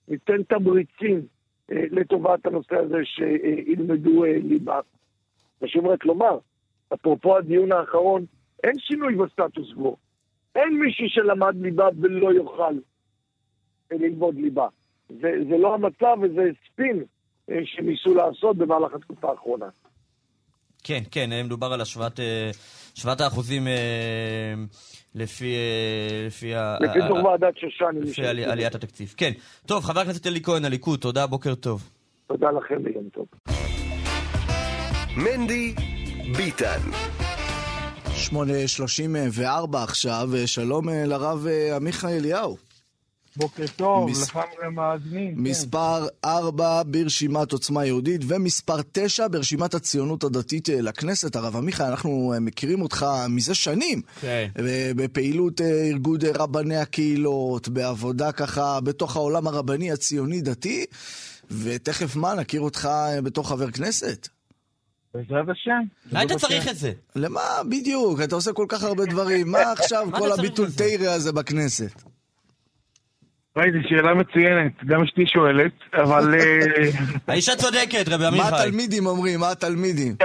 ניתן תמריצים לטובת הנושא הזה שילמדו ליבה. חשוב רק לומר, אפרופו הדיון האחרון, אין שינוי בסטטוס קוו. אין מישהו שלמד ליבה ולא יוכל ללמוד ליבה. זה, זה לא המצב וזה ספין אה, שניסו לעשות במהלך התקופה האחרונה. כן, כן, אה, מדובר על השוואת, אה, השוואת האחוזים לפי... לפי, לפי ה- דוח ועדת שושני. מי לפי. עלי- עליית התקציב. כן. טוב, חבר הכנסת אלי כהן, הליכוד, תודה, בוקר טוב. תודה לכם ויום טוב. מנדי ביטן. 8.34 עכשיו, שלום לרב עמיחי אליהו. בוקר טוב, מס- לך ולמאזינים. כן. מספר 4 ברשימת עוצמה יהודית ומספר 9 ברשימת הציונות הדתית אה, לכנסת. הרב עמיחי, אנחנו אה, מכירים אותך מזה שנים. כן. בפעילות אה, ארגון אה, רבני הקהילות, בעבודה ככה בתוך העולם הרבני הציוני-דתי, ותכף מה, נכיר אותך בתור חבר כנסת? בעזרת השם. מה היית. צריך את זה? למה בדיוק? אתה עושה כל כך הרבה דברים. מה עכשיו כל הביטול? תרא הזה בכנסת? וואי, זו שאלה מצוינת, גם אשתי שואלת, אבל אה, האישה צודקת, רבי מה עמיחי. התלמידים אומרים? מה התלמידים?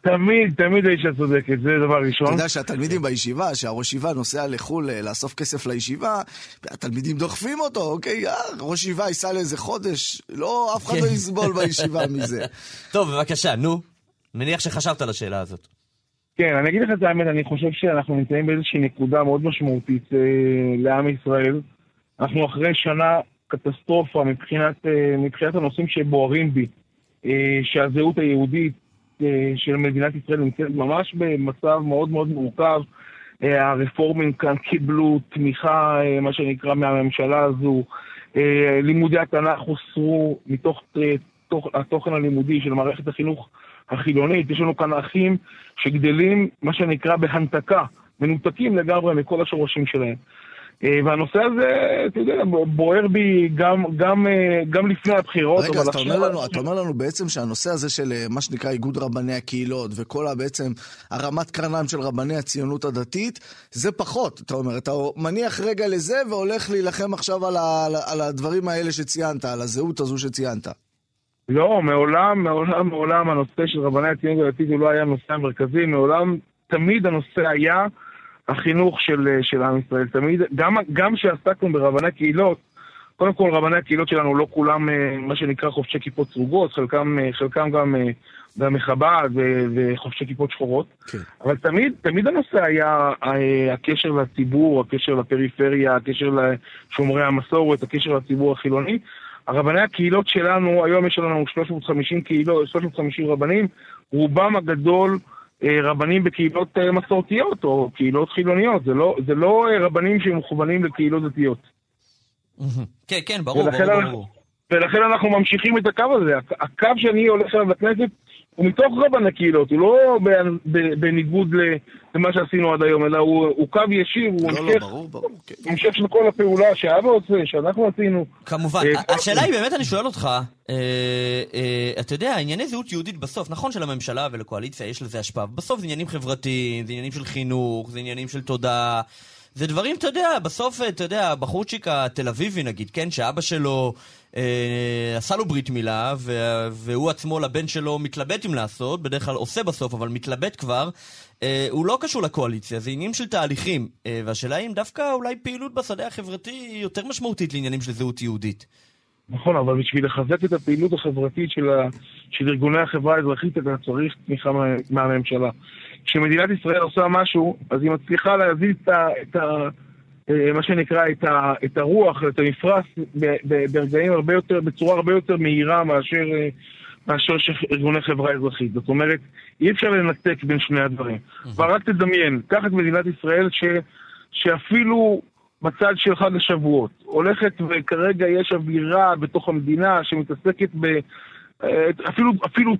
תמיד, תמיד האישה צודקת, זה דבר אתה ראשון. יודע שהתלמידים בישיבה, שהראש ישיבה נוסע לחו"ל אה, לאסוף כסף לישיבה, התלמידים דוחפים אותו, אוקיי, אה, ראש ישיבה ייסע לאיזה חודש, לא, אף אחד כן. לא יסבול בישיבה מזה. טוב, בבקשה, נו. מניח שחשבת על השאלה הזאת. כן, אני אגיד לך את האמת, אני חושב שאנחנו נמצאים באיזושהי נקודה מאוד משמעותית לעם ישראל. אנחנו אחרי שנה קטסטרופה מבחינת, אה, מבחינת הנושאים שבוערים בי, אה, שהזהות היהודית אה, של מדינת ישראל נמצאת ממש במצב מאוד מאוד מורכב. הרפורמים כאן קיבלו תמיכה, מה שנקרא, מהממשלה הזו. לימודי התנ"ך הוסרו מתוך תוך, התוכן הלימודי של מערכת החינוך החילונית. יש לנו כאן אחים שגדלים, מה שנקרא, בהנתקה, מנותקים לגמרי מכל השורשים שלהם. אה, והנושא הזה, אתה יודע, בוער בי גם, גם, אה, גם לפני הבחירות. רגע, אז אתה אומר, לנו, אתה אומר לנו בעצם שהנושא הזה של אה, מה שנקרא איגוד רבני הקהילות וכל בעצם הרמת קרניים של רבני הציונות הדתית, זה פחות, אתה אומר. אתה מניח רגע לזה והולך להילחם עכשיו על, ה, על הדברים האלה שציינת, על הזהות הזו שציינת. לא, מעולם, מעולם, מעולם הנושא של רבני הציונות הדתית הוא לא היה הנושא המרכזי, מעולם, תמיד הנושא היה... החינוך של, של עם ישראל. תמיד, גם כשעסקנו ברבני קהילות, קודם כל רבני הקהילות שלנו לא כולם אה, מה שנקרא חובשי כיפות סרוגות, חלקם, אה, חלקם גם, אה, גם מחב"ד וחובשי כיפות שחורות. כן. אבל תמיד, תמיד הנושא היה הקשר לציבור, הקשר לפריפריה, הקשר לשומרי המסורת, הקשר לציבור החילוני. הרבני הקהילות שלנו, היום יש לנו 350 קהילות, 350 רבנים, רובם הגדול אה, רבנים בקהילות אה, מסורתיות או קהילות חילוניות, זה לא, זה לא אה, רבנים שמכוונים לקהילות דתיות. כן, כן, ברור, ברור, ברור. ולכן אנחנו ממשיכים את הקו הזה. הקו שאני הולך אליו לכנסת הוא מתוך רבן הקהילות, הוא לא בניגוד למה שעשינו עד היום, אלא הוא, הוא קו ישיר, הוא לא, לא המשך, לא, ברור, ברור, כן. המשך של כל הפעולה שאבא עושה, שאנחנו עשינו. כמובן, אה, השאלה היא באמת, אני שואל אותך, אה, אה, אתה יודע, ענייני זהות יהודית בסוף, נכון שלממשלה ולקואליציה יש לזה השפעה, בסוף זה עניינים חברתיים, זה עניינים של חינוך, זה עניינים של תודעה. זה דברים, אתה יודע, בסוף, אתה יודע, הבחורצ'יק התל אביבי נגיד, כן, שאבא שלו אה, עשה לו ברית מילה, והוא עצמו לבן שלו מתלבט אם לעשות, בדרך כלל עושה בסוף, אבל מתלבט כבר, אה, הוא לא קשור לקואליציה, זה עניינים של תהליכים. אה, והשאלה אם דווקא אולי פעילות בשדה החברתי היא יותר משמעותית לעניינים של זהות יהודית. נכון, אבל בשביל לחזק את הפעילות החברתית של, ה... של ארגוני החברה האזרחית, אתה צריך תמיכה מה... מהממשלה. כשמדינת ישראל עושה משהו, אז היא מצליחה להזיז את ה... את ה... אה, מה שנקרא, את, ה, את הרוח, את המפרש, ברגעים הרבה יותר, בצורה הרבה יותר מהירה מאשר, אה, מאשר ארגוני חברה אזרחית. זאת אומרת, אי אפשר לנתק בין שני הדברים. אבל רק תדמיין, קח את מדינת ישראל ש, שאפילו בצד של חג השבועות, הולכת וכרגע יש אווירה בתוך המדינה שמתעסקת ב... אה, אפילו, אפילו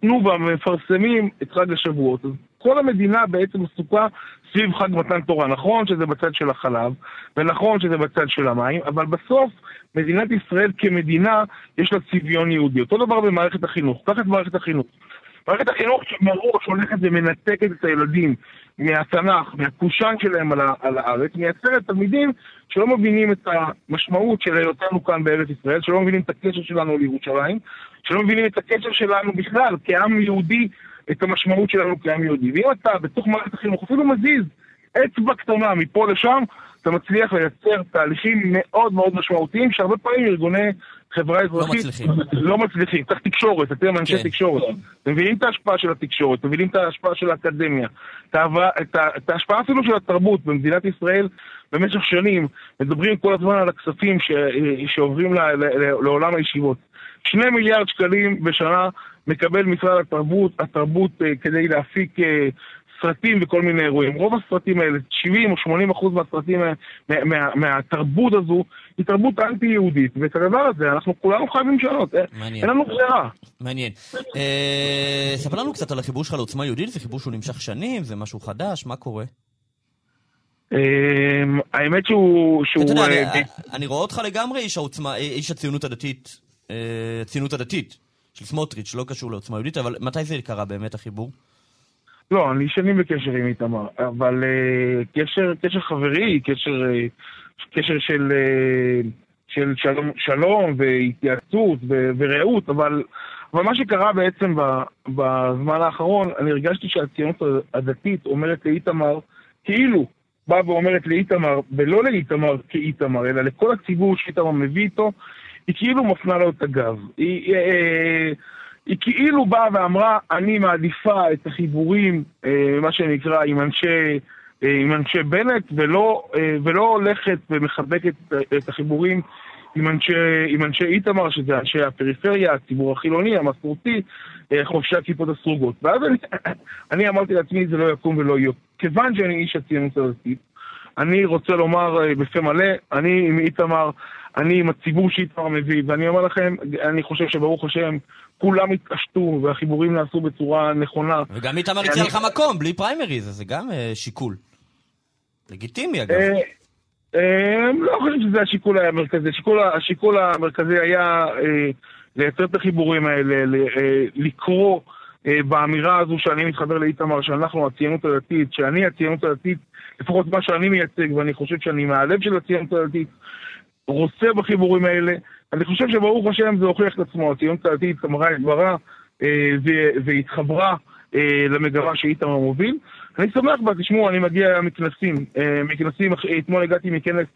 תנובה מפרסמים את חג השבועות. אז כל המדינה בעצם עסוקה סביב חג מתן תורה. נכון שזה בצד של החלב, ונכון שזה בצד של המים, אבל בסוף מדינת ישראל כמדינה יש לה צביון יהודי. אותו דבר במערכת החינוך. קח את מערכת החינוך. מערכת החינוך שמראש הולכת ומנתקת את הילדים מהתנ"ך, מהקושאן שלהם על, על הארץ, מייצרת תלמידים שלא מבינים את המשמעות של היותנו כאן בארץ ישראל, שלא מבינים את הקשר שלנו לירושלים, שלא מבינים את הקשר שלנו בכלל כעם יהודי את המשמעות שלנו כעם יהודי. ואם אתה בתוך מערכת החינוך אפילו מזיז אצבע קטנה מפה לשם, אתה מצליח לייצר תהליכים מאוד מאוד משמעותיים, שהרבה פעמים ארגוני חברה אזרחית לא מצליחים. לא מצליחים. צריך תקשורת, אתם אנשי כן. תקשורת. אתם מבינים את ההשפעה של התקשורת, אתם מבינים את ההשפעה של האקדמיה, את, ההשפעה אפילו של התרבות במדינת ישראל במשך שנים. מדברים כל הזמן על הכספים ש, שעוברים ל, לעולם הישיבות. שני מיליארד שקלים בשנה מקבל משרד התרבות, התרבות uh, כדי להפיק uh, סרטים וכל מיני אירועים. רוב הסרטים האלה, 70 או 80 אחוז מהסרטים, מה, מה, מהתרבות הזו, היא תרבות אנטי-יהודית, ואת הדבר הזה אנחנו כולנו חייבים לשנות, אה, מעניין. אין לנו ברירה. מעניין. אה, ספר לנו קצת על החיבור שלך לעוצמה יהודית, זה חיבור שהוא נמשך שנים, זה משהו חדש, מה קורה? האמת שהוא... אתה יודע, אני רואה אותך לגמרי איש העוצמה, איש הציונות הדתית, הציונות הדתית. של סמוטריץ', לא קשור לעוצמה יהודית, אבל מתי זה קרה באמת החיבור? לא, אני שנים בקשר עם איתמר, אבל uh, קשר, קשר חברי, קשר, uh, קשר של, uh, של שלום, שלום והתייעצות ו, ורעות, אבל, אבל מה שקרה בעצם בזמן האחרון, אני הרגשתי שהציונות הדתית אומרת לאיתמר, כאילו באה ואומרת לאיתמר, ולא לאיתמר כאיתמר, אלא לכל הציבור שאיתמר מביא איתו, היא כאילו מפנה לו את הגב. היא, היא, אה, היא כאילו באה ואמרה, אני מעדיפה את החיבורים, אה, מה שנקרא, עם אנשי, אה, עם אנשי בנט, ולא, ולא הולכת ומחבקת את החיבורים עם אנשי, עם אנשי איתמר, שזה אנשי הפריפריה, הציבור החילוני, המסורתי, חובשי הכיפות הסרוגות. ואז אני, אני אמרתי לעצמי, זה לא יקום ולא יהיה. כיוון שאני איש הציונות הדתית, אני רוצה לומר בפה מלא, אני עם איתמר אני עם הציבור שאיתמר מביא, ואני אומר לכם, אני חושב שברוך השם, כולם התעשתו והחיבורים נעשו בצורה נכונה. וגם איתמר הציע לך מקום, בלי פריימריז, אז זה גם uh, שיקול. לגיטימי אגב. Uh, אה, לא חושב שזה השיקול המרכזי. השיקול, השיקול המרכזי היה אה, לייצר את החיבורים האלה, ל, אה, לקרוא אה, באמירה הזו שאני מתחבר לאיתמר, שאנחנו הציונות הדתית, שאני הציונות הדתית, לפחות מה שאני מייצג, ואני חושב שאני מהלב של הציונות הדתית, רוצה בחיבורים האלה. אני חושב שברוך השם זה הוכיח את עצמו, הציונות הדתית אמרה את דברה אה, והתחברה אה, למגמה שאיתמר מוביל. אני שמח בה, תשמעו, אני מגיע מכנסים, אה, מכנסים, אתמול הגעתי מכנס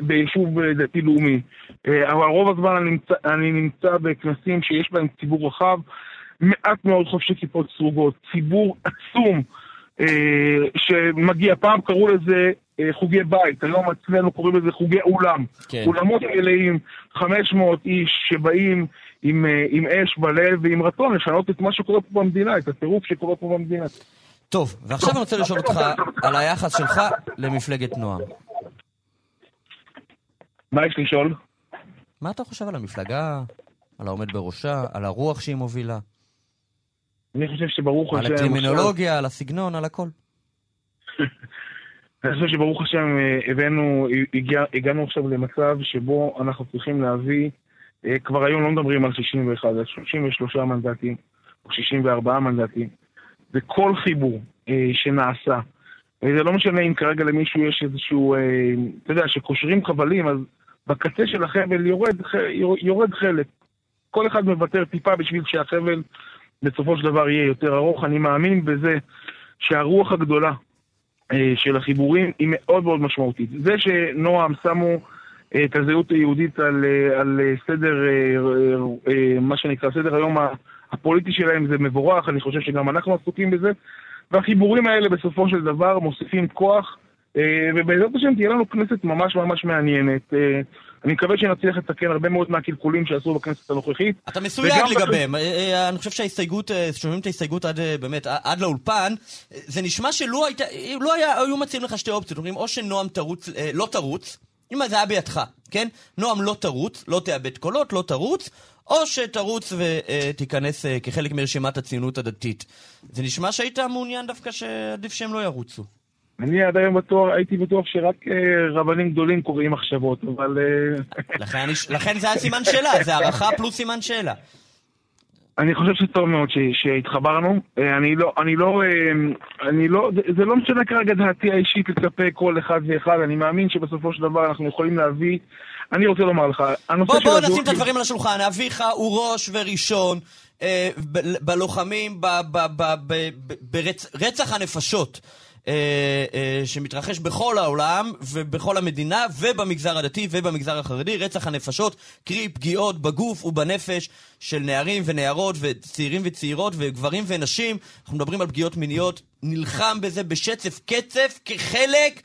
ביישוב דתי-לאומי, אבל רוב הזמן אני נמצא, אני נמצא בכנסים שיש בהם ציבור רחב, מעט מאוד חובשי כיפות סרוגות, ציבור עצום שמגיע, פעם קראו לזה חוגי בית, היום אצלנו קוראים לזה חוגי אולם. כן. אולמות מלאים, 500 איש שבאים עם, אה, עם אש בלב ועם רצון לשנות את מה שקורה פה במדינה, את הטירוף שקורה פה במדינה. טוב, ועכשיו אני רוצה לשאול אותך על היחס שלך למפלגת נועם. מה יש לשאול? מה אתה חושב על המפלגה, על העומד בראשה, על הרוח שהיא מובילה? אני חושב שברוך השם... על הקרימינולוגיה, על הסגנון, על הכל. אני חושב שברוך השם אה, הבאנו, הגענו עכשיו למצב שבו אנחנו צריכים להביא אה, כבר היום לא מדברים על 61, על 33 מנדטים, או 64 מנדטים. וכל חיבור אה, שנעשה, זה לא משנה אם כרגע למישהו יש איזשהו, אתה יודע, שקושרים חבלים, אז בקצה של החבל יורד, יורד חלק. כל אחד מוותר טיפה בשביל שהחבל בסופו של דבר יהיה יותר ארוך. אני מאמין בזה שהרוח הגדולה של החיבורים היא מאוד מאוד משמעותית. זה שנועם שמו... את הזהות היהודית על, אה, על אה, סדר, אה, מה שנקרא, סדר היום הפוליטי שלהם זה מבורך, אני חושב שגם אנחנו עסוקים בזה, והחיבורים האלה בסופו של דבר מוסיפים כוח, ובעזרת השם תהיה לנו כנסת ממש ממש מעניינת. אני מקווה שנצליח לתקן הרבה מאוד מהקלקולים שעשו בכנסת הנוכחית. אתה מסויג לגביהם. אני חושב שההסתייגות, שומעים את ההסתייגות עד, באמת, עד לאולפן, זה נשמע שלו היית, לא היה, היו מציעים לך שתי אופציות. אומרים, או שנועם תרוץ, לא תרוץ, אם זה היה בידך, כן? נועם לא תרוץ, לא תאבד קולות, לא תרוץ, או שתרוץ ותיכנס אה, כחלק מרשימת הציונות הדתית. זה נשמע שהיית מעוניין דווקא שעדיף שהם לא ירוצו. אני עד היום בטוח, הייתי בטוח שרק אה, רבנים גדולים קוראים מחשבות, אבל... אה, לכן, לכן זה היה סימן שאלה, זה הערכה פלוס סימן שאלה. אני חושב שטוב מאוד שהתחברנו. אה, אני לא, אני לא, אני לא, זה לא משנה כרגע דעתי האישית כלפי כל אחד ואחד, אני מאמין שבסופו של דבר אנחנו יכולים להביא, אני רוצה לומר לך, הנושא בוא, של... בוא נשים את הדברים על השולחן, אביך הוא ראש וראשון בלוחמים, ברצח הנפשות. אה, אה, שמתרחש בכל העולם ובכל המדינה ובמגזר הדתי ובמגזר החרדי, רצח הנפשות, קרי פגיעות בגוף ובנפש של נערים ונערות וצעירים וצעירות וגברים ונשים, אנחנו מדברים על פגיעות מיניות, נלחם בזה בשצף קצף כחלק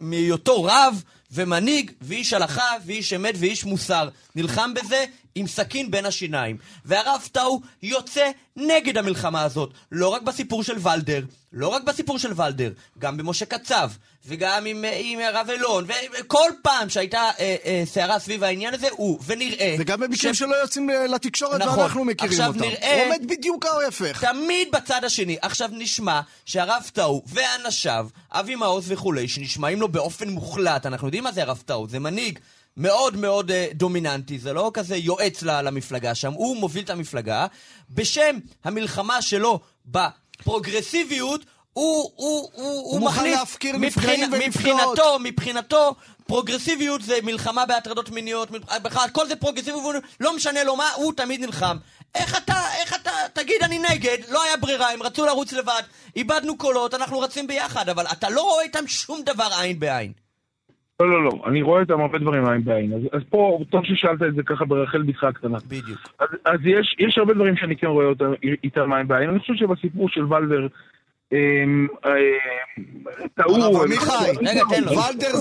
מהיותו רב ומנהיג ואיש הלכה ואיש אמת ואיש מוסר. נלחם בזה עם סכין בין השיניים. והרב טאו יוצא נגד המלחמה הזאת, לא רק בסיפור של ולדר, לא רק בסיפור של ולדר, גם במשה קצב, וגם עם, עם הרב אלון, וכל פעם שהייתה אה, אה, סערה סביב העניין הזה, הוא, ונראה... וגם במקרים ש... שלא יוצאים לתקשורת נכון, ואנחנו מכירים עכשיו אותם. נראה... הוא עומד בדיוק ההפך. תמיד בצד השני. עכשיו נשמע שהרב טאו ואנשיו, אבי מעוז וכולי, שנשמעים לו באופן מוחלט, אנחנו יודעים מה זה הרב טאו, זה מנהיג. מאוד מאוד uh, דומיננטי, זה לא כזה יועץ למפלגה שם, הוא מוביל את המפלגה. בשם המלחמה שלו בפרוגרסיביות, הוא, הוא, הוא, הוא מכניס... הוא מוכן להפקיר נפגעים ונפגעות. מבחינתו, מבחינתו, פרוגרסיביות זה מלחמה בהטרדות מיניות, בכלל, כל זה פרוגרסיביות, לא משנה לו מה, הוא תמיד נלחם. איך אתה, איך אתה, תגיד אני נגד, לא היה ברירה, הם רצו לרוץ לבד, איבדנו קולות, אנחנו רצים ביחד, אבל אתה לא רואה איתם שום דבר עין בעין. לא, לא, לא, אני רואה איתם הרבה דברים עין בעין. אז, אז פה, טוב ששאלת את זה ככה ברחל בתך הקטנה. בדיוק. אז, אז יש, יש הרבה דברים שאני כן רואה אותם, איתם עין בעין. אני חושב שבסיפור של ולדר, אמ, אה, טעו... אבל מיכאי, ולדר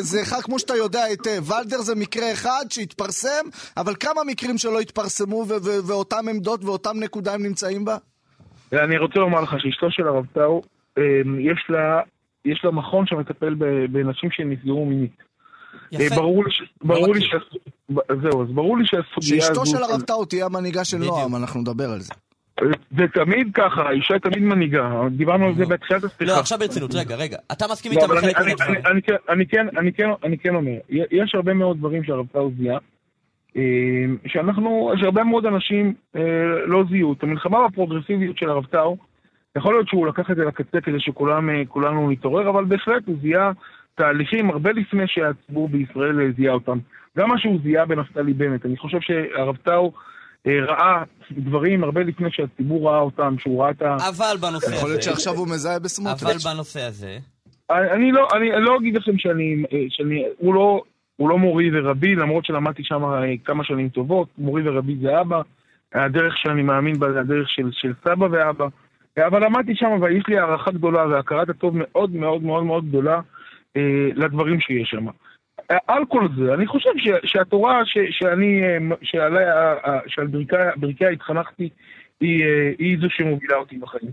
זה אחד כמו שאתה יודע היטב, ולדר זה מקרה אחד שהתפרסם, אבל כמה מקרים שלא התפרסמו ואותם עמדות ואותם נקודה הם נמצאים בה? אני רוצה לומר לך שאשתו של הרב טאו, אמ, יש לה יש לה מכון שמטפל בנשים שנפגעו מינית. יפה. אה, ברור לי, ש... ברור לי ש... זהו, אז ברור לי שהסוגיה הזו... שאשתו של הרב טאו תהיה המנהיגה של נועם, אנחנו נדבר על זה. זה תמיד ככה, האישה תמיד מנהיגה, דיברנו על זה בתחילת השיחה. לא, עכשיו ברצינות, רגע, רגע. אתה מסכים לא, אבל בחלק אני- מהדברים. אני- אני כן- אני כן- אני כן- אני כן אומר, יש הרבה מאוד דברים שהרב טאו זיהה, אה, שאנחנו, שהרבה מאוד אנשים אה, לא זיהו. את המלחמה בפרוגרסיביות של הרב טאו, יכול להיות שהוא לקח את זה לקצה כדי שכולנו נתעורר, אבל בהחלט הוא זיהה תהליכים הרבה לפני שהציבור בישראל אה, זיהה אותם. גם מה שהוא זיהה בנפתלי בנט. אני חושב שהרב טאו אה, ראה דברים הרבה לפני שהציבור ראה אותם, שהוא ראה את ה... אבל בנושא הזה... יכול להיות שעכשיו הוא מזהה אבל בסמוטריץ'. בנושא הזה... אני לא, אני לא אגיד לכם שאני, אה, שאני הוא, לא, הוא לא מורי ורבי, למרות שלמדתי שם אה, כמה שנים טובות, מורי ורבי זה אבא, הדרך שאני מאמין בה זה הדרך של, של סבא ואבא, אבל למדתי שם ויש לי הערכה גדולה והכרת הטוב מאוד מאוד מאוד מאוד גדולה אה, לדברים שיש שם. אה, על כל זה, אני חושב ש, שהתורה ש, שאני, אה, שעליה, שעל ברכיה, התחנכתי, היא, היא זו שמובילה אותי בחיים.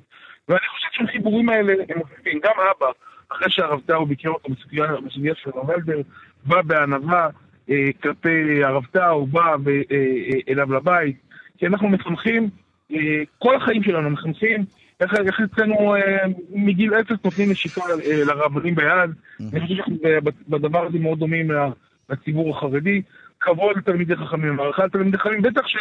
ואני חושב שהחיבורים האלה הם מוסיפים. גם אבא, אחרי שהרב טאו ביקר אותו בסוגיה, של הרב אלבר, בא בענווה אה, כלפי הרב טאו, בא ב, אה, אליו לבית, כי אנחנו מחנכים, אה, כל החיים שלנו מחנכים, איך איך אצלנו אה, מגיל אפס נותנים נשיקה אה, לרבנים ביד, אני חושב שאנחנו בדבר הזה מאוד דומים לציבור החרדי. כבוד לתלמידי חכמים, הערכה לתלמידי חכמים, בטח ש,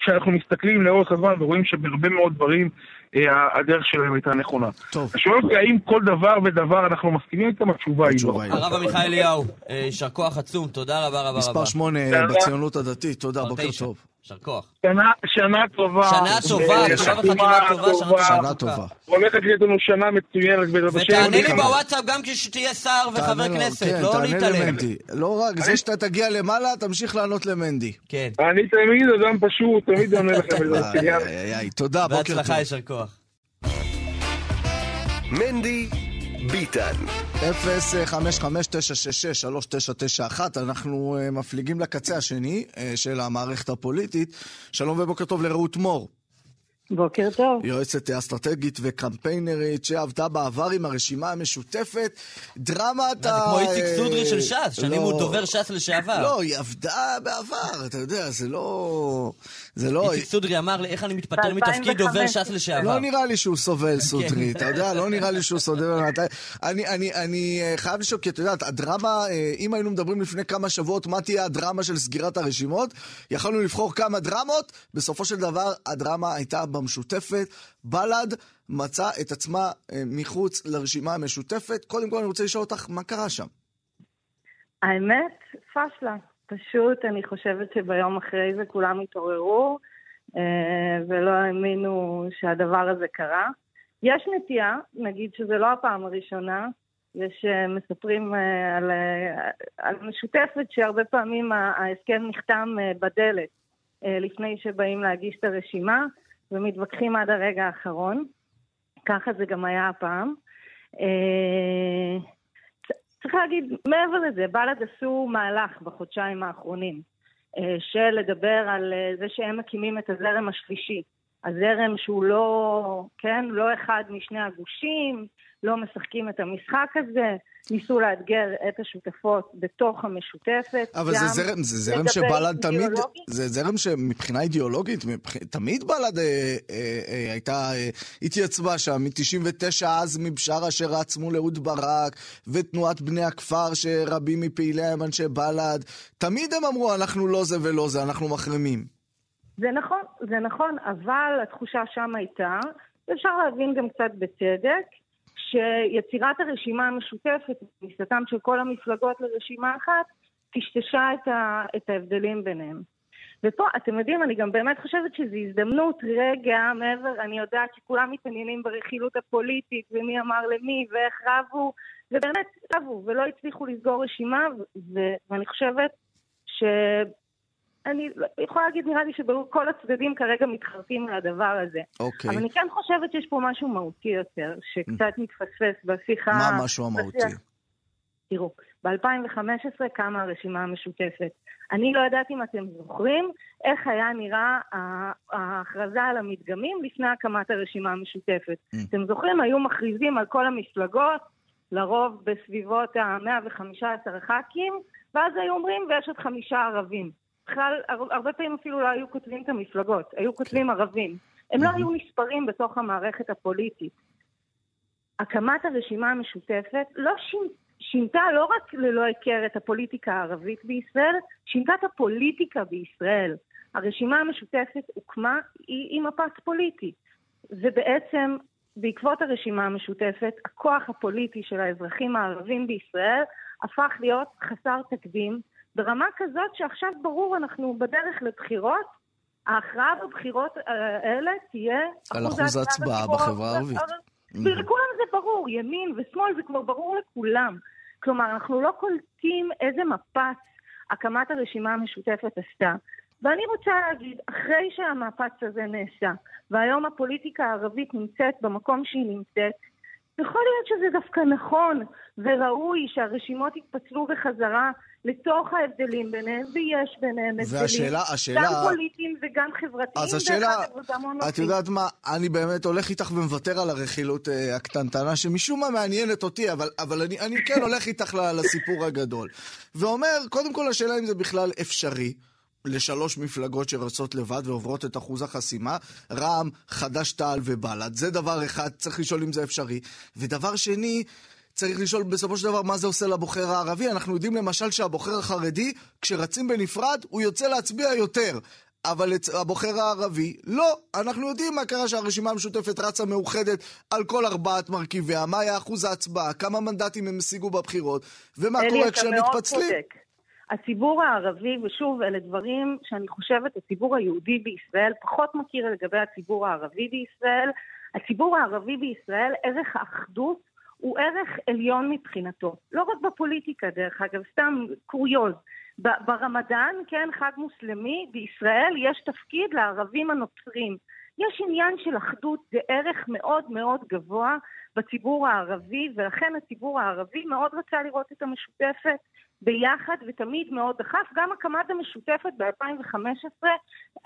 שאנחנו מסתכלים לאורך הזמן ורואים שבהרבה מאוד דברים אה, הדרך שלהם הייתה נכונה. טוב. שואל אותי האם כל דבר ודבר אנחנו מסכימים איתם, התשובה היא לא. היא לא. הרב עמיחי אליהו, אה, יישר כוח עצום, תודה רבה רבה רבה. מספר שמונה תודה. בציונות הדתית, תודה, בוקר. טוב. יישר כוח. שנה, שנה טובה. שנה טובה, אה, חתימה החתימה טובה, שנה טובה. שנה טובה. הולכת להיות לנו שנה מצוינת בעזרת השם. ותענה לי בוואטסאפ גם כשתהיה שר וחבר כנסת, כן, לא להתעלם. לא רק זה שאתה תגיע למעלה, תמשיך לענות למנדי. כן. אני תמיד אדם פשוט, תמיד עונה לכם בעזרת השם. תודה, בוקר טוב. בהצלחה, יישר כוח. מנדי ביטן. 055-966-3991, אנחנו אה, מפליגים לקצה השני אה, של המערכת הפוליטית. שלום ובוקר טוב לרעות מור, בוקר טוב. יועצת אסטרטגית וקמפיינרית שעבדה בעבר עם הרשימה המשותפת. דרמת זה ה... כמו איציק אה, סודרי של ש"ס, שנים לא. הוא דובר ש"ס לשעבר. לא, היא עבדה בעבר, אתה יודע, זה לא... זה לא... איציק סודרי אמר לי, איך אני מתפטר מתפקיד דובר 2005. ש"ס לשעבר. לא נראה לי שהוא סובל כן. אתה יודע, לא נראה לי שהוא סובל. מתי- אני, אני, אני אה, חייב לשאול, כי את יודעת, הדרמה, אה, אם היינו מדברים לפני כמה שבועות מה תהיה הדרמה של סגירת הרשימות, יכולנו לבחור כמה דרמות, בסופו של דבר הדרמה הייתה במשותפת. בל"ד מצאה את עצמה אה, מחוץ לרשימה המשותפת. קודם כל אני רוצה לשאול אותך, מה קרה שם? האמת, פשלה. פשוט, אני חושבת שביום אחרי זה כולם התעוררו אה, ולא האמינו שהדבר הזה קרה. יש נטייה, נגיד שזה לא הפעם הראשונה, יש אה, מספרים על, על משותפת שהרבה פעמים ההסכם נחתם בדלת לפני שבאים להגיש את הרשימה ומתווכחים עד הרגע האחרון. ככה זה גם היה הפעם. אה, צריך להגיד, מעבר לזה, בל"ד עשו מהלך בחודשיים האחרונים אה, של לדבר על אה, זה שהם מקימים את הזרם השלישי. הזרם שהוא לא, כן, לא אחד משני הגושים, לא משחקים את המשחק הזה, ניסו לאתגר את השותפות בתוך המשותפת. אבל זה זרם, זה זרם שבל"ד תמיד. זה זרם שמבחינה אידיאולוגית, מבח... תמיד בל"ד אה, אה, אה, הייתה, אה, התייצבה שם, מ-99 אז מבשארה שרץ מול אהוד ברק, ותנועת בני הכפר שרבים מפעיליה הם אנשי בל"ד, תמיד הם אמרו, אנחנו לא זה ולא זה, אנחנו מחרימים. זה נכון, זה נכון, אבל התחושה שם הייתה, ואפשר להבין גם קצת בצדק, שיצירת הרשימה המשותפת, כניסתם של כל המפלגות לרשימה אחת, טשטשה את, ה, את ההבדלים ביניהם. ופה, אתם יודעים, אני גם באמת חושבת שזו הזדמנות, רגע, מעבר, אני יודעת שכולם מתעניינים ברכילות הפוליטית, ומי אמר למי, ואיך רבו, ובאמת רבו, ולא הצליחו לסגור רשימה, ו- ואני חושבת ש... אני יכולה להגיד, נראה לי שכל הצדדים כרגע מתחרטים על הדבר הזה. אוקיי. אבל אני כן חושבת שיש פה משהו מהותי יותר, שקצת מתפספס בשיחה... מה המשהו המהותי? בשיח. תראו, ב-2015 קמה הרשימה המשותפת. אני לא יודעת אם אתם זוכרים איך היה נראה ההכרזה על המדגמים לפני הקמת הרשימה המשותפת. Mm. אתם זוכרים? היו מכריזים על כל המפלגות, לרוב בסביבות ה-115 ח"כים, ואז היו אומרים, ויש עוד חמישה ערבים. בכלל, הר- הרבה פעמים אפילו לא היו כותבים את המפלגות, היו כותבים ערבים. הם לא היו נספרים בתוך המערכת הפוליטית. הקמת הרשימה המשותפת לא שינתה לא רק ללא היכר את הפוליטיקה הערבית בישראל, שינתה את הפוליטיקה בישראל. הרשימה המשותפת הוקמה עם מפץ פוליטי. ובעצם בעקבות הרשימה המשותפת, הכוח הפוליטי של האזרחים הערבים בישראל הפך להיות חסר תקדים, ברמה כזאת שעכשיו ברור, אנחנו בדרך לבחירות, ההכרעה בבחירות האלה תהיה על אחוז ההצבעה בחברה הערבית. ולכולם זה ברור, ימין ושמאל זה כבר ברור לכולם. כלומר, אנחנו לא קולטים איזה מפץ הקמת הרשימה המשותפת עשתה. ואני רוצה להגיד, אחרי שהמפץ הזה נעשה, והיום הפוליטיקה הערבית נמצאת במקום שהיא נמצאת, יכול להיות שזה דווקא נכון וראוי שהרשימות יתפצלו בחזרה לתוך ההבדלים ביניהם, ויש ביניהם הבדלים. והשאלה, השאלה... גם פוליטיים וגם חברתיים. אז השאלה, את יודעת מה, אני באמת הולך איתך ומוותר על הרכילות uh, הקטנטנה, שמשום מה מעניינת אותי, אבל, אבל אני, אני כן הולך איתך לסיפור הגדול. ואומר, קודם כל השאלה אם זה בכלל אפשרי. לשלוש מפלגות שרצות לבד ועוברות את אחוז החסימה, רע"מ, חד"ש-תע"ל ובל"ד. זה דבר אחד, צריך לשאול אם זה אפשרי. ודבר שני, צריך לשאול בסופו של דבר מה זה עושה לבוחר הערבי. אנחנו יודעים למשל שהבוחר החרדי, כשרצים בנפרד, הוא יוצא להצביע יותר. אבל הבוחר הערבי, לא. אנחנו יודעים מה קרה שהרשימה המשותפת רצה מאוחדת על כל ארבעת מרכיביה, מה היה אחוז ההצבעה, כמה מנדטים הם השיגו בבחירות, ומה קורה כשהם מתפצלים. צודק. הציבור הערבי, ושוב, אלה דברים שאני חושבת הציבור היהודי בישראל פחות מכיר לגבי הציבור הערבי בישראל. הציבור הערבי בישראל, ערך האחדות הוא ערך עליון מבחינתו. לא רק בפוליטיקה, דרך אגב, סתם קוריוז. ברמדאן, כן, חג מוסלמי, בישראל יש תפקיד לערבים הנוצרים. יש עניין של אחדות, זה ערך מאוד מאוד גבוה בציבור הערבי, ולכן הציבור הערבי מאוד רצה לראות את המשותפת ביחד ותמיד מאוד דחף. גם הקמת המשותפת ב-2015,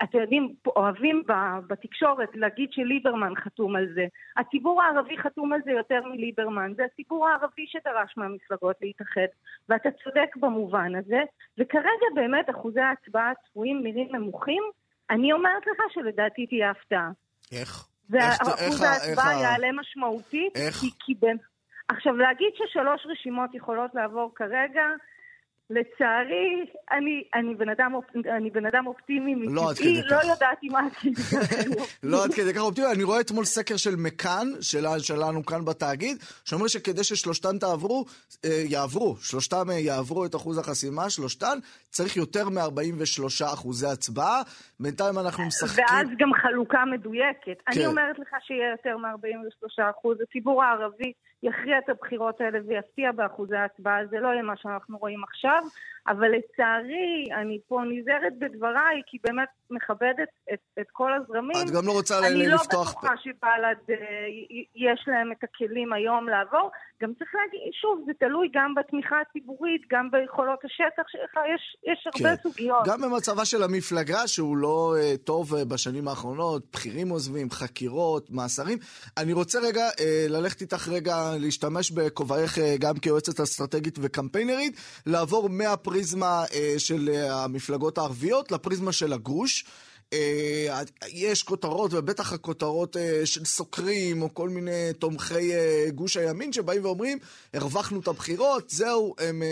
אתם יודעים, אוהבים בתקשורת להגיד שליברמן חתום על זה. הציבור הערבי חתום על זה יותר מליברמן. זה הציבור הערבי שדרש מהמפלגות להתאחד, ואתה צודק במובן הזה. וכרגע באמת אחוזי ההצבעה הצפויים נראים נמוכים. אני אומרת לך שלדעתי תהיה הפתעה. איך? ואחוז ההצבעה יעלה משמעותית. איך? כי, כי בין... עכשיו, להגיד ששלוש רשימות יכולות לעבור כרגע, לצערי, אני, אני, בן אדם, אני בן אדם אופטימי לא מטבעי, לא ידעתי מה עשיתי. לא עד כדי כך אופטימי. אני רואה אתמול סקר של מכאן, של, שלנו כאן בתאגיד, שאומר שכדי ששלושתן תעברו, אה, יעברו, שלושתן אה, יעברו את אחוז החסימה, שלושתן, צריך יותר מ-43 אחוזי הצבעה. בינתיים אנחנו משחקים... ואז גם חלוקה מדויקת. כן. אני אומרת לך שיהיה יותר מ-43 אחוז. הציבור הערבי יכריע את הבחירות האלה ויפתיע באחוזי ההצבעה, זה לא יהיה מה שאנחנו רואים עכשיו, אבל לצערי, אני פה נזהרת בדבריי, כי באמת מכבדת את, את כל הזרמים. את גם לא רוצה לפתוח... אני לא בטוחה שבל"ד, אה, יש להם את הכלים היום לעבור. גם צריך להגיד, שוב, זה תלוי גם בתמיכה הציבורית, גם ביכולות השטח שלך, יש, יש הרבה כן. סוגיות. גם במצבה של המפלגה, שהוא לא uh, טוב uh, בשנים האחרונות, בכירים עוזבים, חקירות, מאסרים. אני רוצה רגע uh, ללכת איתך רגע, להשתמש בכובעך uh, גם כיועצת אסטרטגית וקמפיינרית, לעבור מהפריזמה uh, של uh, המפלגות הערביות לפריזמה של הגוש. אה, יש כותרות, ובטח הכותרות אה, של סוקרים, או כל מיני תומכי אה, גוש הימין, שבאים ואומרים, הרווחנו את הבחירות, זהו, הם,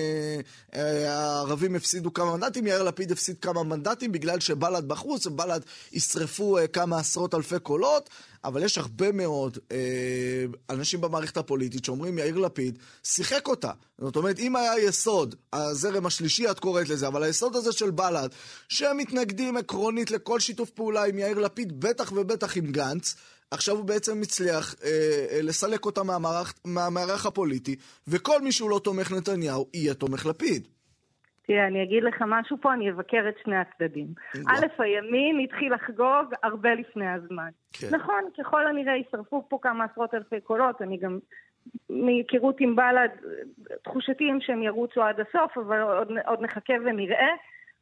הערבים הפסידו כמה מנדטים, יאיר לפיד הפסיד כמה מנדטים בגלל שבל"ד בחוץ, ובל"ד ישרפו כמה עשרות אלפי קולות. אבל יש הרבה מאוד אה, אנשים במערכת הפוליטית שאומרים, יאיר לפיד שיחק אותה. זאת אומרת, אם היה יסוד, הזרם השלישי את קוראת לזה, אבל היסוד הזה של בל"ד, שהם מתנגדים עקרונית לכל שיתוף פעולה עם יאיר לפיד, בטח ובטח עם גנץ, עכשיו הוא בעצם הצליח אה, אה, לסלק אותה מהמערך, מהמערך הפוליטי, וכל מי שהוא לא תומך נתניהו, יהיה תומך לפיד. תראה, אני אגיד לך משהו פה, אני אבקר את שני הצדדים. א', הימין התחיל לחגוג הרבה לפני הזמן. כן. נכון, ככל הנראה ישרפו פה כמה עשרות אלפי קולות, אני גם, מהיכרות עם בל"ד, תחושתי הם שהם ירוצו עד הסוף, אבל עוד, עוד נחכה ונראה.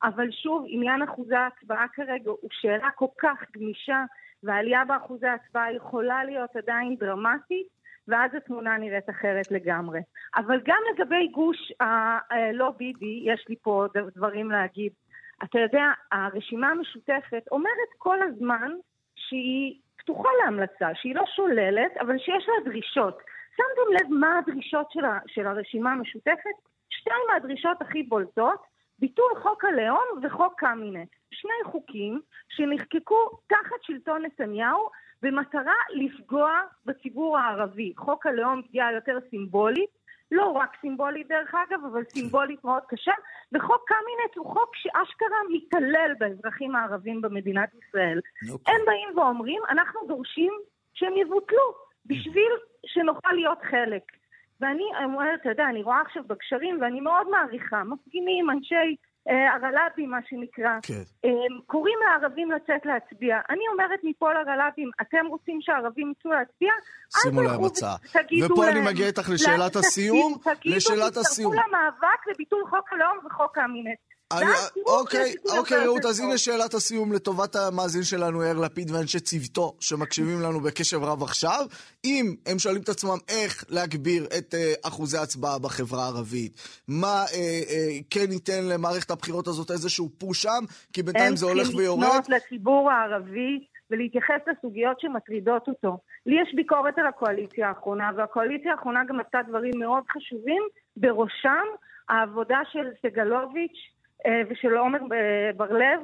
אבל שוב, עניין אחוזי ההצבעה כרגע הוא שאלה כל כך גמישה, והעלייה באחוזי ההצבעה יכולה להיות עדיין דרמטית. ואז התמונה נראית אחרת לגמרי. אבל גם לגבי גוש הלא ביבי, יש לי פה דברים להגיד. אתה יודע, הרשימה המשותפת אומרת כל הזמן שהיא פתוחה להמלצה, שהיא לא שוללת, אבל שיש לה דרישות. שמתם לב מה הדרישות של, ה, של הרשימה המשותפת? שתיים מהדרישות הכי בולטות, ביטול חוק הלאום וחוק קמיניץ. שני חוקים שנחקקו תחת שלטון נתניהו במטרה לפגוע בציבור הערבי. חוק הלאום פגיעה יותר סימבולית, לא רק סימבולית דרך אגב, אבל סימבולית מאוד קשה, וחוק קמיניץ הוא חוק שאשכרה מתעלל באזרחים הערבים במדינת ישראל. Okay. אוקיי. הם באים ואומרים, אנחנו דורשים שהם יבוטלו, בשביל שנוכל להיות חלק. ואני אומרת, אתה יודע, אני רואה עכשיו בקשרים, ואני מאוד מעריכה, מפגינים, אנשי הרל"בים, מה שנקרא, כן. אה, קוראים לערבים לצאת להצביע. אני אומרת מפה לרל"בים, אתם רוצים שהערבים יצאו להצביע? שימו להם הצעה. ופה אני להם- מגיע איתך לה- לשאלת תגידו- הסיום. תגידו, לשאלת תצטרפו הסיום. למאבק לביטול חוק הלאום וחוק קמיניץ. אוקיי, אוקיי, רעות, אז. הנה שאלת הסיום לטובת המאזין שלנו, יאיר לפיד ואנשי צוותו, שמקשיבים לנו בקשב רב עכשיו. אם הם שואלים את עצמם איך להגביר את אה, אחוזי ההצבעה בחברה הערבית, מה אה, אה, כן ייתן למערכת הבחירות הזאת איזשהו פוש שם, כי בינתיים זה הולך הם ויורד. צריכים לפנות לציבור הערבי ולהתייחס לסוגיות שמטרידות אותו. לי יש ביקורת על הקואליציה האחרונה, והקואליציה האחרונה גם עשתה דברים מאוד חשובים, בראשם העבודה של סגלוביץ' ושל עומר אה, בר-לב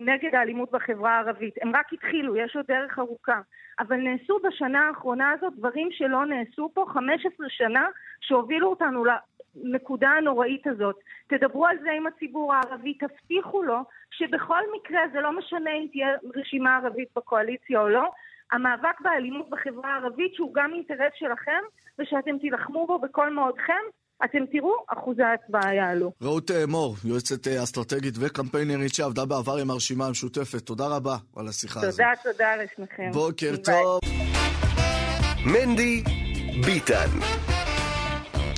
נגד האלימות בחברה הערבית. הם רק התחילו, יש עוד דרך ארוכה. אבל נעשו בשנה האחרונה הזאת דברים שלא נעשו פה 15 שנה, שהובילו אותנו לנקודה הנוראית הזאת. תדברו על זה עם הציבור הערבי, תבטיחו לו שבכל מקרה זה לא משנה אם תהיה רשימה ערבית בקואליציה או לא, המאבק באלימות בחברה הערבית שהוא גם אינטרס שלכם ושאתם תילחמו בו בכל מאודכם, אתם תראו, אחוזי ההצבעה יעלו. רעות אה, מור, יועצת אה, אסטרטגית וקמפיינרית שעבדה בעבר עם הרשימה המשותפת, תודה רבה על השיחה הזאת. תודה, תודה לשניכם. בוקר ביי. טוב. מנדי ביטן.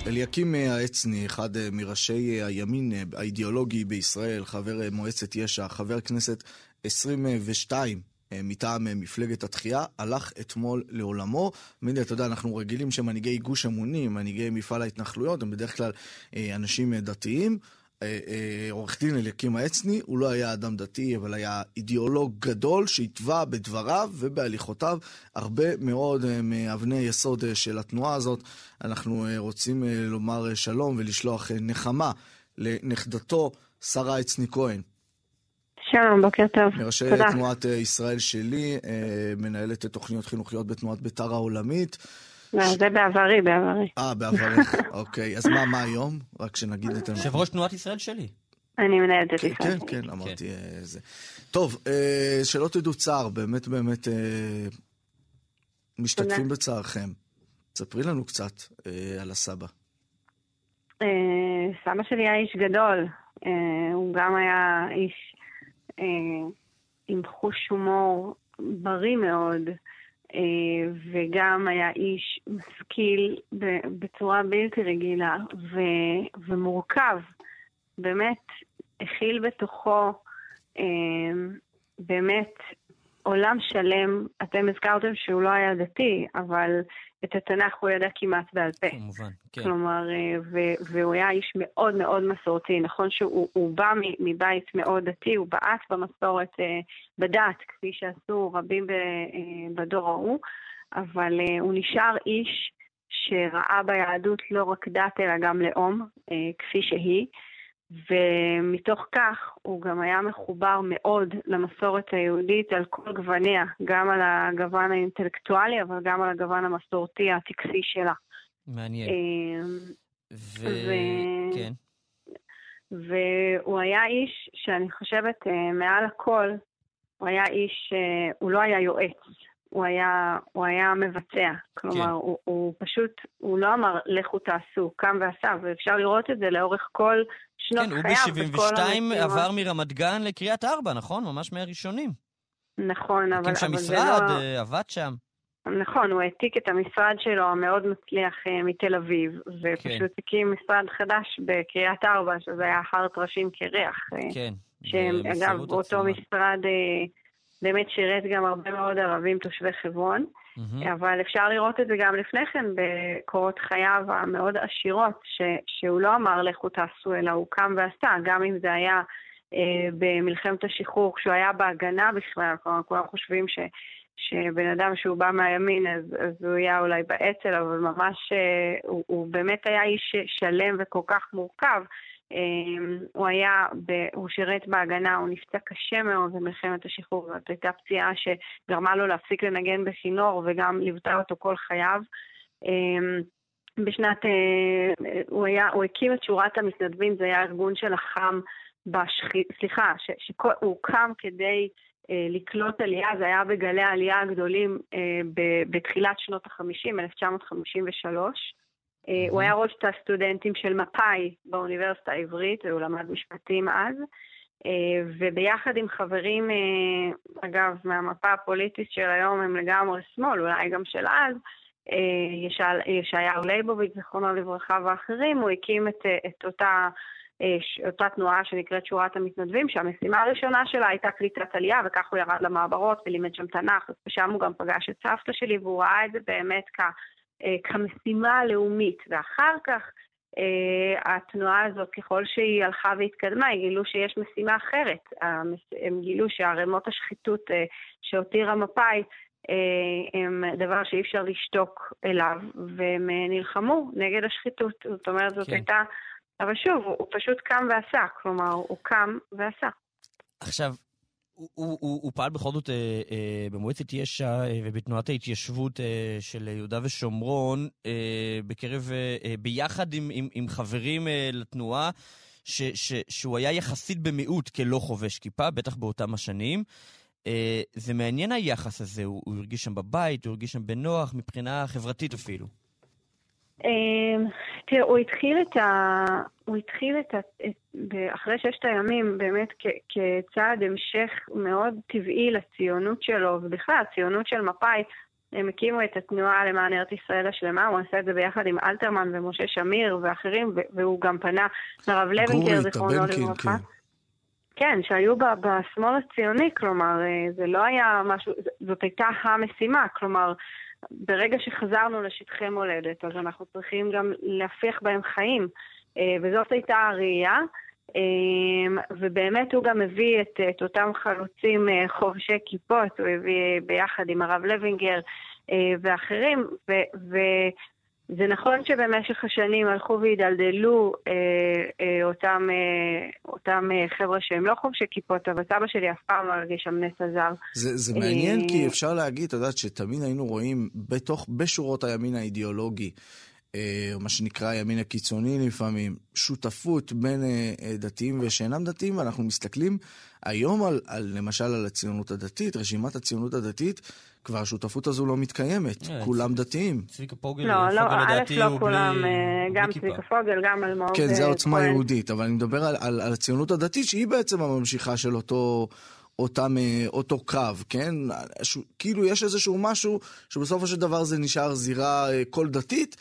אליקים העצני, אחד אה, מראשי אה, הימין אה, האידיאולוגי בישראל, חבר אה, מועצת יש"ע, חבר כנסת 22 אה, מטעם אה, מפלגת התחייה, הלך אתמול לעולמו. מנדי, אתה יודע, אנחנו רגילים שמנהיגי גוש אמונים, מנהיגי מפעל ההתנחלויות, הם בדרך כלל אה, אנשים אה, דתיים. אה, אה, עורך דין אליקים העצני, הוא לא היה אדם דתי, אבל היה אידיאולוג גדול שהתווה בדבריו ובהליכותיו הרבה מאוד אה, מאבני יסוד אה, של התנועה הזאת. אנחנו אה, רוצים אה, לומר אה, שלום ולשלוח אה, נחמה לנכדתו שרה עצני כהן, שלום, בוקר טוב. מראשי תודה. תנועת אה, ישראל שלי, אה, מנהלת תוכניות חינוכיות בתנועת בית"ר העולמית. לא, זה בעברי, בעברי. אה, בעברך, אוקיי. אז מה, מה היום? רק שנגיד את ה... יושב ראש תנועת ישראל שלי. אני מנהלת את כן, ישראל. כן, כן, אמרתי אה, זה. טוב, שלא תדעו צער, באמת באמת משתתפים בצערכם. ספרי לנו קצת על הסבא. סבא שלי היה איש גדול. הוא גם היה איש עם חוש הומור בריא מאוד, אה, וגם היה איש משכיל בצורה בלתי רגילה ו- ומורכב. באמת הכיל בתוכו אה, באמת עולם שלם. אתם הזכרתם שהוא לא היה דתי, אבל את התנ"ך הוא ידע כמעט בעל פה. כמובן, כן. כלומר, אה, ו- והוא היה איש מאוד מאוד מסורתי. נכון שהוא הוא בא מבית מאוד דתי, הוא בעט במסורת, אה, בדת, כפי שעשו רבים אה, בדור ההוא, אבל הוא נשאר איש שראה ביהדות לא רק דת אלא גם לאום, כפי שהיא. ומתוך כך הוא גם היה מחובר מאוד למסורת היהודית על כל גווניה, גם על הגוון האינטלקטואלי, אבל גם על הגוון המסורתי הטקסי שלה. מעניין. אה, ו... ו- כן. והוא היה איש שאני חושבת, אה, מעל הכל, הוא היה איש, אה, הוא לא היה יועץ, הוא היה, הוא היה מבצע. כלומר, כן. הוא, הוא פשוט, הוא לא אמר, לכו תעשו, קם ועשה, ואפשר לראות את זה לאורך כל שנות כן, הוא חייו. בכל ב-72 המשימות. עבר מרמת גן לקריית ארבע, נכון? ממש מהראשונים. נכון, אבל, הקים שם אבל זה משרד, לא... אה, עבד שם. נכון, הוא העתיק את המשרד שלו המאוד מצליח אה, מתל אביב, ופשוט כן. הקים משרד חדש בקריית ארבע, שזה היה אחר טרשים קרח. אה, כן. שהם, אגב, באותו. משרד באמת שירת גם הרבה מאוד ערבים תושבי חברון, מהמם. אבל אפשר לראות את זה גם לפני כן בקורות חייו המאוד עשירות, ש, שהוא לא אמר לכו תעשו, אלא הוא קם ועשה, גם אם זה היה אה, במלחמת השחרור, כשהוא היה בהגנה בכלל, כלומר, כולם חושבים ש... שבן אדם שהוא בא מהימין אז, אז הוא היה אולי באצ"ל, אבל ממש הוא, הוא באמת היה איש שלם וכל כך מורכב. הוא היה, ב, הוא שירת בהגנה, הוא נפצע קשה מאוד במלחמת השחרור, זאת הייתה פציעה שגרמה לו להפסיק לנגן בכינור וגם ליוותה אותו כל חייו. בשנת, אה, הוא, היה, הוא הקים את שורת המתנדבים, זה היה ארגון שלחם בשחי... סליחה, שהוא הוקם כדי אה, לקלוט עלייה, זה היה בגלי העלייה הגדולים אה, בתחילת שנות ה-50, 1953. אה, הוא היה ראש תא סטודנטים של מפא"י באוניברסיטה העברית, והוא למד משפטים אז. אה, וביחד עם חברים, אה, אגב, מהמפה הפוליטית של היום הם לגמרי שמאל, אולי גם של אז, ישעיהו ליבוביץ', זכרונו לברכה, ואחרים, הוא הקים את, את אותה, אותה תנועה שנקראת שורת המתנדבים, שהמשימה הראשונה שלה הייתה קליטת עלייה, וכך הוא ירד למעברות ולימד שם תנ"ך, ושם הוא גם פגש את סבתא שלי, והוא ראה את זה באמת כ, כמשימה הלאומית. ואחר כך התנועה הזאת, ככל שהיא הלכה והתקדמה, היא גילו שיש משימה אחרת. הם גילו שערימות השחיתות שהותירה מפא"י אה, הם דבר שאי אפשר לשתוק אליו, והם אה, נלחמו נגד השחיתות. זאת אומרת, זאת כן. הייתה... אבל שוב, הוא פשוט קם ועשה, כלומר, הוא קם ועשה. עכשיו, הוא, הוא, הוא, פעל בכל זאת אה, אה, במועצת יש"ע אה, ובתנועת ההתיישבות אה, של יהודה ושומרון, אה, בקרב, אה, אה ביחד עם, עם, עם חברים אה, לתנועה, ש, ש, שהוא היה יחסית במיעוט כלא חובש כיפה, בטח באותם השנים. אה, זה מעניין היחס הזה, הוא, הוא הרגיש שם בבית, הוא הרגיש שם בנוח, מבחינה חברתית אפילו. אה, תראה, הוא התחיל את ה... הוא התחיל את ה... אחרי ששת הימים, באמת כ... כצעד המשך מאוד טבעי לציונות שלו, ובכלל, הציונות של מפא"י, הם הקימו את התנועה למען ארץ ישראל השלמה, הוא עשה את זה ביחד עם אלתרמן ומשה שמיר ואחרים, והוא גם פנה לרב לוינגר, זיכרונו לברכה. כן. כן, שהיו בשמאל הציוני, כלומר, אה, זה לא היה משהו, זאת הייתה המשימה, כלומר, ברגע שחזרנו לשטחי מולדת, אז אנחנו צריכים גם להפיח בהם חיים, אה, וזאת הייתה הראייה. אה, ובאמת הוא גם הביא את, את אותם חלוצים חובשי כיפות, הוא הביא ביחד עם הרב לוינגר ואחרים, ו, זה נכון שבמשך השנים הלכו והידלדלו אה, אה, אותם, אה, אותם אה, חבר'ה שהם לא חובשי כיפות, אבל סבא שלי אף פעם לא הרגיש שם נס הזר. זה, זה מעניין אה... כי אפשר להגיד, את יודעת, שתמיד היינו רואים בתוך, בשורות הימין האידיאולוגי, אה, מה שנקרא הימין הקיצוני לפעמים, שותפות בין אה, אה, דתיים ושאינם דתיים, ואנחנו מסתכלים היום על, על למשל על הציונות הדתית, רשימת הציונות הדתית, כבר השותפות הזו לא מתקיימת, כולם דתיים. צביקה פוגל, לא, לא, א', לא כולם, גם צביקה פוגל, גם אלמוג. כן, זה עוצמה יהודית, אבל אני מדבר על, על, על הציונות הדתית, שהיא בעצם הממשיכה של אותו... אותם, אותו קרב, כן? ש... כאילו יש איזשהו משהו שבסופו של דבר זה נשאר זירה כל דתית,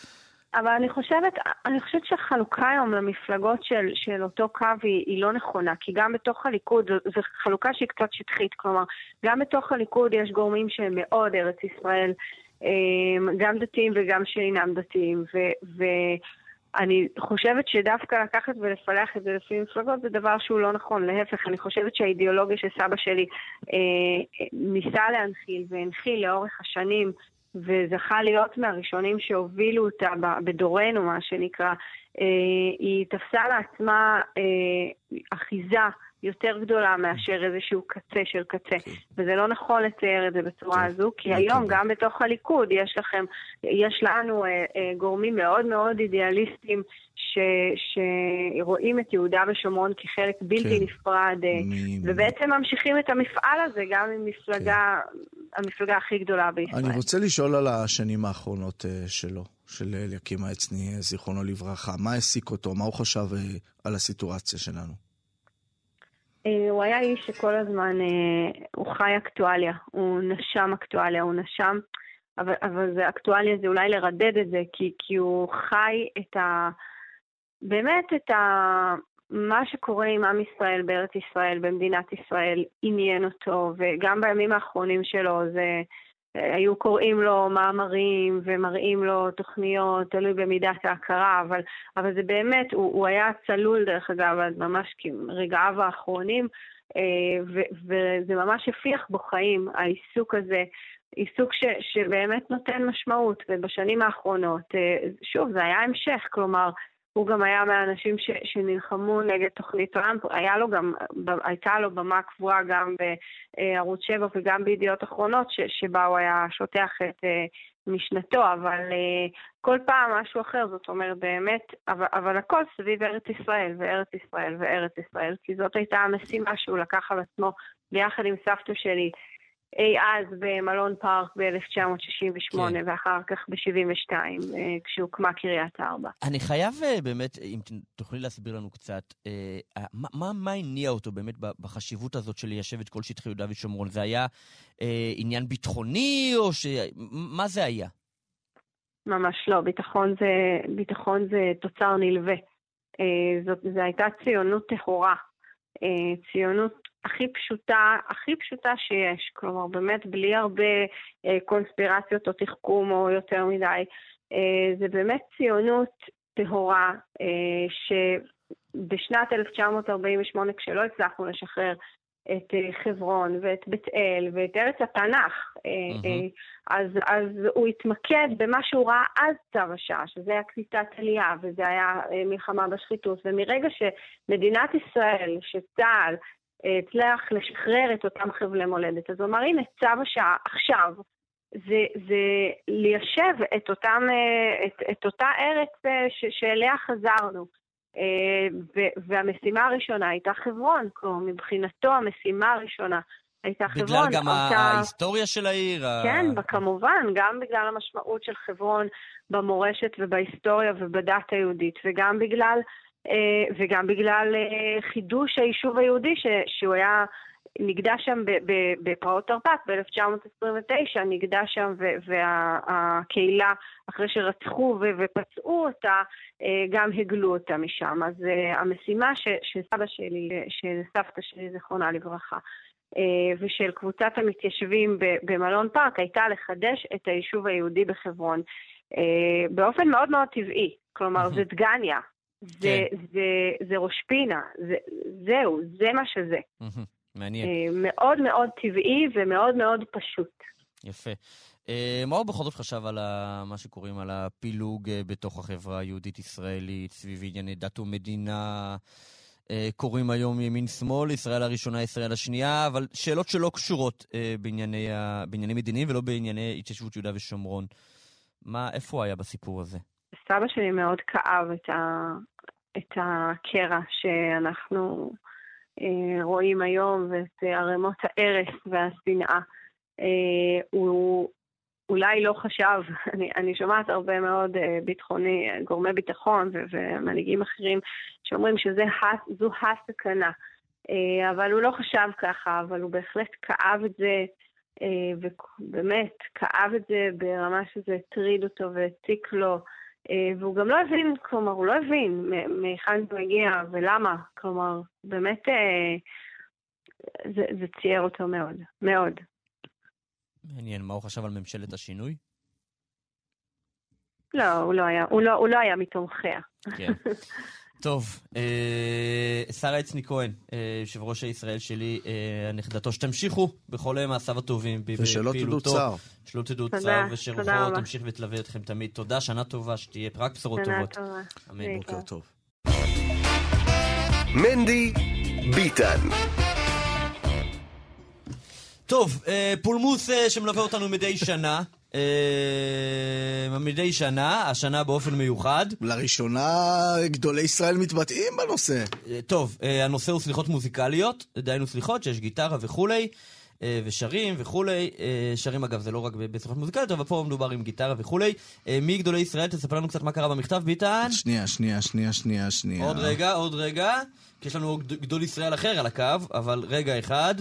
אבל אני חושבת, אני חושבת שהחלוקה היום למפלגות של, של אותו קו היא, היא לא נכונה, כי גם בתוך הליכוד, זו חלוקה שהיא קצת שטחית, כלומר, גם בתוך הליכוד יש גורמים שהם מאוד ארץ ישראל, אמ, גם דתיים וגם שאינם דתיים, ו... ו אני חושבת שדווקא לקחת ולפלח את זה לפי מפלגות זה דבר שהוא לא נכון. להפך, אני חושבת שהאידיאולוגיה שסבא שלי אה, ניסה להנחיל והנחיל לאורך השנים וזכה להיות מהראשונים שהובילו אותה בדורנו, מה שנקרא. אה, היא תפסה לעצמה אה, אחיזה יותר גדולה מאשר איזשהו קצה של קצה. Okay. כן. וזה לא נכון לצייר את זה בצורה okay. כן. הזו, כי okay. היום גם בתוך הליכוד יש לכם, יש לנו אה, אה, גורמים מאוד מאוד אידיאליסטיים ש, שרואים את יהודה ושומרון כחלק בלתי כן. נפרד, אה, מ... ובעצם ממשיכים את המפעל הזה גם עם מפלגה, כן. המפלגה הכי גדולה בישראל. אני רוצה לשאול על השנים האחרונות אה, שלו, של אליקים העצני, זיכרונו לברכה. מה העסיק אותו? מה הוא חשב אה, על הסיטואציה שלנו? אה, הוא היה איש שכל הזמן, אה, הוא חי אקטואליה, הוא נשם אקטואליה, הוא נשם, אבל, אבל זה אקטואליה זה אולי לרדד את זה, כי, כי הוא חי את ה... באמת את ה... מה שקורה עם עם ישראל בארץ ישראל, במדינת ישראל, עניין אותו, וגם בימים האחרונים שלו זה... היו קוראים לו מאמרים ומראים לו תוכניות, תלוי במידת ההכרה, אבל, אבל זה באמת, הוא, הוא היה צלול דרך אגב, עד ממש רגעיו האחרונים, אה, ו, וזה ממש הפיח בו חיים, העיסוק הזה עיסוק ש, שבאמת נותן משמעות, ובשנים האחרונות, אה, שוב, זה היה המשך, כלומר, הוא גם היה מהאנשים ש, שנלחמו נגד תוכנית טראמפ, היה לו גם, הייתה לו במה קבועה גם בערוץ 7 וגם בידיעות אחרונות, ש, שבה הוא היה שוטח את אה, משנתו, אבל uh, כל פעם משהו אחר, זאת אומרת באמת, אבל, אבל הכל סביב ארץ ישראל וארץ ישראל וארץ ישראל, כי זאת הייתה המשימה שהוא לקח על עצמו ביחד עם סבתא שלי. אי אז במלון פארק ב-1968 כן. ואחר כך ב-72 אה, כשהוקמה קריית ארבע. אני חייב אה, באמת, אם תוכלי להסביר לנו קצת, אה, מה, מה, מה הניע אותו באמת בחשיבות הזאת של ליישב את כל שטחי יהודה ושומרון? זה היה אה, עניין ביטחוני או ש... מה זה היה? ממש לא, ביטחון זה, ביטחון זה תוצר נלווה. אה, זאת, זו הייתה ציונות טהורה. ציונות הכי פשוטה, הכי פשוטה שיש, כלומר באמת בלי הרבה אה, קונספירציות או תחכום או יותר מדי. אה, זה באמת ציונות טהורה, אה, שבשנת 1948, כשלא הצלחנו לשחרר את אה, חברון ואת בית אל ואת ארץ התנ"ך, mm-hmm. אז, אז הוא התמקד במה שהוא ראה אז צו השעה, שזה היה קליטת עלייה וזה היה מלחמה בשחיתות. ומרגע שמדינת ישראל, שצה"ל, הצליח לשחרר את אותם חבלי מולדת. אז הוא אמר, הנה, צו השעה עכשיו, זה, זה ליישב את, אותם, את, את אותה ארץ ש, שאליה חזרנו. והמשימה הראשונה הייתה חברון, כלומר, מבחינתו המשימה הראשונה הייתה בגלל חברון. בגלל גם אותה... ההיסטוריה של העיר? כן, ה... כמובן, גם בגלל המשמעות של חברון במורשת ובהיסטוריה ובדת היהודית, וגם בגלל אה, וגם בגלל אה, חידוש היישוב היהודי שהוא היה, נגדע שם בפרעות תרפ"ט ב-1929, נגדע שם והקהילה, אחרי שרצחו ופצעו אותה, אה, גם הגלו אותה משם. אז המשימה של סבא שלי, של סבתא שלי, זיכרונה לברכה, ושל קבוצת המתיישבים במלון פארק הייתה לחדש את היישוב היהודי בחברון באופן מאוד מאוד טבעי. כלומר, זה דגניה, זה, כן. זה, זה ראש פינה, זה, זהו, זה מה שזה. מעניין. אה, מאוד מאוד טבעי ומאוד מאוד פשוט. יפה. אה, מה הוא בכל זאת חשב על מה שקוראים על הפילוג אה, בתוך החברה היהודית-ישראלית, סביב ענייני דת ומדינה? קוראים היום ימין-שמאל, ישראל הראשונה, ישראל השנייה, אבל שאלות שלא קשורות בענייני, בענייני מדיניים ולא בענייני התיישבות יהודה ושומרון. מה, איפה הוא היה בסיפור הזה? סבא שלי מאוד כאב את, ה, את הקרע שאנחנו אה, רואים היום ואת ערימות ההרס והשנאה. אה, הוא אולי לא חשב, אני, אני שומעת הרבה מאוד אה, ביטחוני, גורמי ביטחון ו, ומנהיגים אחרים שאומרים שזו הסכנה. אה, אבל הוא לא חשב ככה, אבל הוא בהחלט כאב את זה. אה, ובאמת כאב את זה ברמה שזה הטריד אותו והציק לו. אה, והוא גם לא הבין, כלומר, הוא לא הבין מהיכן זה מגיע ולמה. כלומר, באמת אה, זה, זה צייר אותו מאוד, מאוד. מעניין, מה הוא חשב על ממשלת השינוי? לא, הוא לא היה, הוא לא, הוא לא היה מתומכיה. כן. טוב, אה, שרה עצני כהן, אה, יושב ראש הישראל שלי, אה, הנכדתו, שתמשיכו בכל מעשיו הטובים בפעילותו. ושלא תדעו צער. שלא תדעו צער, ושרוחו תמשיך ותלווה אתכם תמיד. תודה, שנה טובה, שתהיה רק בשורות טובות. שנה טובה. אמן. בוקר טוב. מנדי ביטן טוב, פולמוס שמלווה אותנו מדי שנה. אה, מדי שנה, השנה באופן מיוחד. לראשונה גדולי ישראל מתבטאים בנושא. אה, טוב, אה, הנושא הוא סליחות מוזיקליות, דהיינו סליחות שיש גיטרה וכולי. ושרים וכולי, שרים אגב זה לא רק בסליחות מוזיקליות, אבל פה מדובר עם גיטרה וכולי. מי גדולי ישראל? תספר לנו קצת מה קרה במכתב, ביטן. שנייה, שנייה, שנייה, שנייה, שנייה. עוד רגע, עוד רגע, כי יש לנו גדול ישראל אחר על הקו, אבל רגע אחד.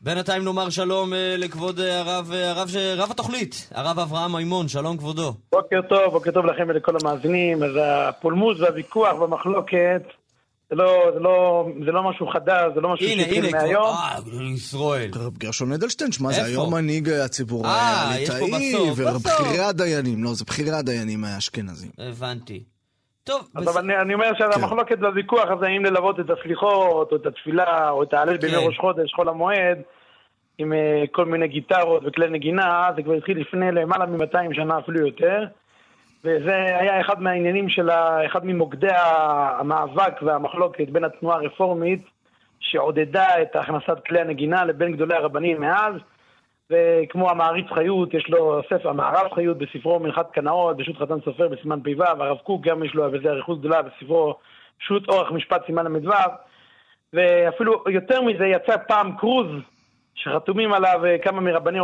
בינתיים נאמר שלום אה, לכבוד אה, הרב, אה, הרב, רב התוכנית, הרב אברהם מימון, שלום כבודו. בוקר טוב, בוקר טוב לכם ולכל המאזינים. אז הפולמוס והוויכוח והמחלוקת זה לא, זה, לא, זה לא משהו חדש, זה לא משהו שהתחיל מהיום. הנה, הנה, ישראל. רב גרשון אדלשטיין, שמע, זה היום מנהיג הציבור הליטאי, ובכירי הדיינים, לא, זה בכירי הדיינים האשכנזים. הבנתי. טוב, אז אבל אני, אני אומר שהמחלוקת והוויכוח הזה, האם ללוות את הסליחות, או את התפילה, או את ההלל בימי כן. ראש חודש, חול המועד, עם אה, כל מיני גיטרות וכלי נגינה, זה כבר התחיל לפני למעלה מ-200 שנה אפילו יותר. וזה היה אחד מהעניינים של, ה... אחד ממוקדי המאבק והמחלוקת בין התנועה הרפורמית, שעודדה את הכנסת כלי הנגינה לבין גדולי הרבנים מאז. וכמו המעריץ חיות, יש לו ספר, המערב חיות בספרו מנחת קנאות, בשו"ת חתן סופר בסימן פ"ו, הרב קוק גם יש לו בזה אריכות גדולה בספרו שו"ת אורך משפט סימן ל"ו, ואפילו יותר מזה יצא פעם קרוז שחתומים עליו אה, כמה מרבני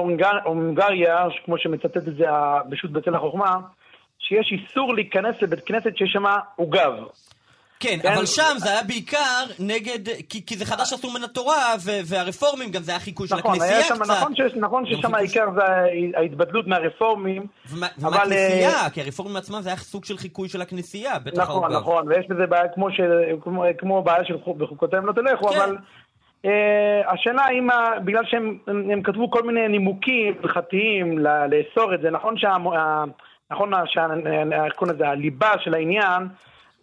הונגריה, כמו שמצטט את זה בשו"ת בצל החוכמה, שיש איסור להיכנס לבית כנסת שיש שם עוגב. כן, כן, אבל שם זה היה בעיקר נגד, כי, כי זה חדש אסור מן התורה, ו, והרפורמים גם זה היה חיקוי של נכון, הכנסייה שם, קצת. נכון, שיש, נכון ששם העיקר זה ההתבדלות מהרפורמים. ומה, אבל, ומהכנסייה, אה, כי הרפורמים עצמם זה היה סוג של חיקוי של הכנסייה, בטח נכון, העוגב. נכון, ויש בזה בעיה כמו, ש, כמו, כמו בעיה של חוק- בחוקותיהם לא תלכו, כן. אבל אה, השאלה אם, ה- בגלל שהם הם, הם כתבו כל מיני נימוקים הלכתיים לאסור את זה, נכון שה... נכון שה- איך קוראים לזה, הליבה של העניין,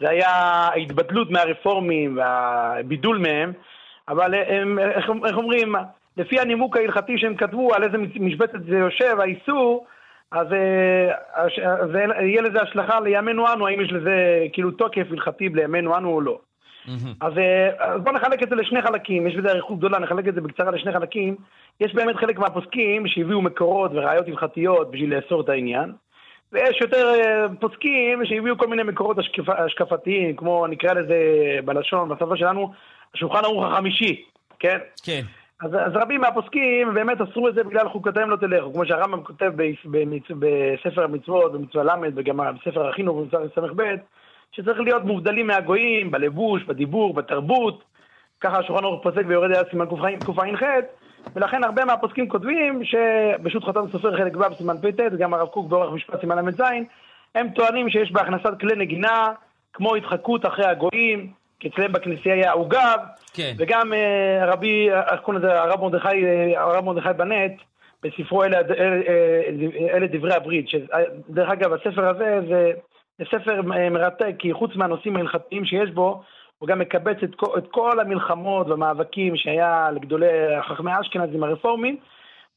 זה היה ההתבדלות מהרפורמים והבידול מהם, אבל הם, איך, איך אומרים, לפי הנימוק ההלכתי שהם כתבו על איזה משבצת זה יושב, האיסור, אז אה, הש- אז יהיה לזה השלכה לימינו אנו, האם יש לזה כאילו תוקף הלכתי לימינו אנו או לא. אז, אה, אז בואו נחלק את זה לשני חלקים, יש בזה אריכות גדולה, נחלק את זה בקצרה לשני חלקים. יש באמת חלק מהפוסקים שהביאו מקורות וראיות הלכתיות בשביל לאסור את העניין, ויש יותר אה, פוסקים שהביאו כל מיני מקורות השקפ, השקפתיים, כמו נקרא לזה בלשון, בשפה שלנו, השולחן ערוך החמישי, כן? כן. אז, אז רבים מהפוסקים באמת אסרו את זה בגלל חוקותיהם לא תלכו, כמו שהרמב"ם כותב ב, במצ, בספר המצוות, במצווה ל' וגם בספר החינוך במצווה ס"ב, שצריך להיות מובדלים מהגויים, בלבוש, בדיבור, בתרבות, ככה השולחן ערוך פוסק ויורד היה סימן קע"ח, ולכן הרבה מהפוסקים כותבים שבשו"ת חתם סופר חלק ו' סימן פט, גם הרב קוק באורך משפט סימן ל"ז, הם טוענים שיש בהכנסת כלי נגינה כמו התחקות אחרי הגויים, כי אצלם בכנסייה היה עוגב, כן. וגם אה, רבי, איך קוראים לזה, הרב מרדכי, אה, הרב מרדכי בנט, בספרו אלה, אלה, אלה, אלה דברי הברית, שדרך אגב הספר הזה זה, זה ספר אה, מרתק, כי חוץ מהנושאים ההלכתיים שיש בו, הוא גם מקבץ את כל, את כל המלחמות והמאבקים שהיה לגדולי חכמי אשכנזים הרפורמים,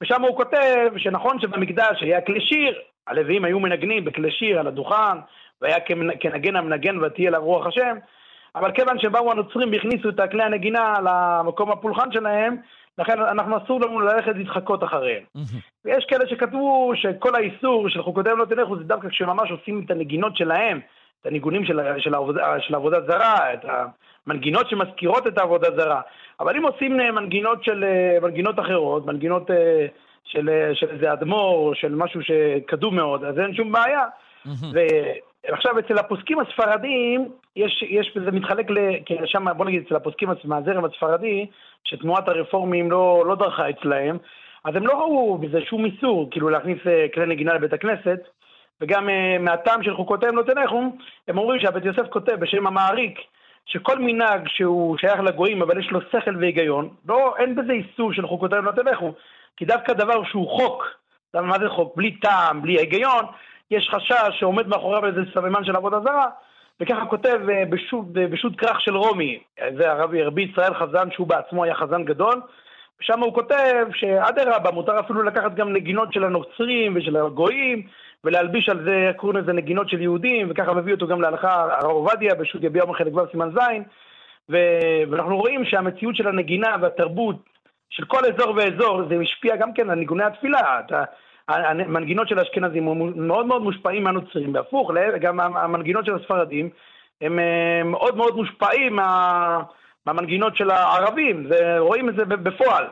ושם הוא כותב שנכון שבמקדש היה כלי שיר, הלוויים היו מנגנים בכלי שיר על הדוכן, והיה כנגן המנגן ותהיה לה רוח השם, אבל כיוון שבאו הנוצרים והכניסו את כלי הנגינה למקום הפולחן שלהם, לכן אנחנו אסור לנו ללכת להתחקות אחריהם. ויש כאלה שכתבו שכל האיסור של חוקותיהם לא תלכו זה דווקא כשממש עושים את הנגינות שלהם, את הניגונים של, של, העבודה, של העבודה זרה, את המנגינות שמזכירות את העבודה זרה. אבל אם עושים אה, מנגינות של אה, מנגינות אחרות, מנגינות אה, של, של איזה אדמו"ר, של משהו שקדום מאוד, אז אין שום בעיה. ועכשיו אצל הפוסקים הספרדים, יש, יש, זה מתחלק ל... כי שם, בוא נגיד, אצל הפוסקים מהזרם הספרדי, שתנועת הרפורמים לא, לא דרכה אצלהם, אז הם לא ראו בזה שום איסור, כאילו להכניס כלי נגינה לבית הכנסת, וגם אה, מהטעם של חוקותיהם לא תלכו, הם אומרים שהבית יוסף כותב בשם המעריק, שכל מנהג שהוא שייך לגויים, אבל יש לו שכל והיגיון, לא, אין בזה איסור של חוקותיהם לא תלכו, כי דווקא דבר שהוא חוק, מה זה חוק? בלי טעם, בלי היגיון, יש חשש שעומד מאחוריו איזה סממן של עבודה זרה, וככה כותב אה, בשו"ת בשו"ת כרך של רומי, אה, זה הרבי, רבי ישראל חזן, שהוא בעצמו היה חזן גדול, ושם הוא כותב שאדרבה, מותר אפילו לקחת גם נגינות של הנוצרים ושל הגויים, ולהלביש על זה, קוראים לזה, נגינות של יהודים, וככה מביא אותו גם להלכה הרב עובדיה בשו"ת יביע מחלק ו' סימן ז', ו- ואנחנו רואים שהמציאות של הנגינה והתרבות של כל אזור ואזור, זה משפיע גם כן על ניגוני התפילה. אתה, המנגינות של האשכנזים מאוד מאוד מושפעים מהנוצרים, והפוך, גם המנגינות של הספרדים הם אה, מאוד מאוד מושפעים מה, מהמנגינות של הערבים, ורואים את זה בפועל.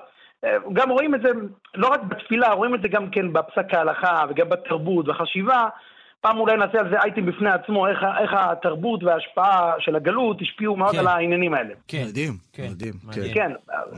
גם רואים את זה לא רק בתפילה, רואים את זה גם כן בפסק ההלכה וגם בתרבות והחשיבה. פעם אולי נעשה על זה אייטם בפני עצמו, איך, איך התרבות וההשפעה של הגלות השפיעו מאוד כן. על העניינים האלה. כן. מדהים, כן. מדהים. כן. כן,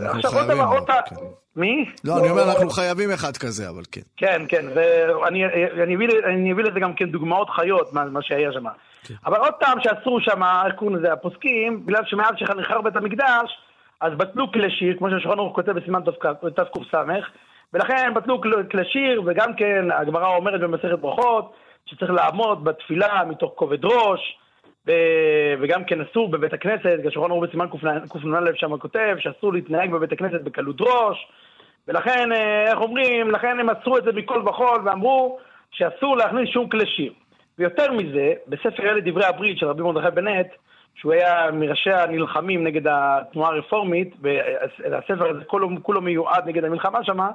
עכשיו עוד דבר, עוד כן. פעם, מי? לא, אני אומר, אנחנו חייבים אחד כזה, אבל כן. כן, כן, ואני אני אביא, אני אביא לזה גם כן דוגמאות חיות, מה, מה שהיה שם. כן. אבל עוד פעם שאסרו שם, איך קוראים לזה, הפוסקים, בגלל שמאז שנחרב בית המקדש, אז בטלו כלי שיר, כמו שהשולחן ערוך כותב בסימן תק"ס, ולכן בטלו כל- כלי וגם כן הגמרא אומרת במסכת ברכות, שצריך לעמוד בתפילה מתוך כובד ראש, וגם כן אסור בבית הכנסת, השולחן ערוך בסימן קנ"א שם כותב, שאסור להתנהג בבית הכנסת בקלות ראש, ולכן, אה, איך אומרים, לכן הם עצרו את זה מכל וכול ואמרו שאסור להכניס שום כלי שיר. ויותר מזה, בספר אלה דברי הברית של רבי מרדכי בנט, שהוא היה מראשי הנלחמים נגד התנועה הרפורמית, והספר הזה כולו, כולו מיועד נגד המלחמה שמה,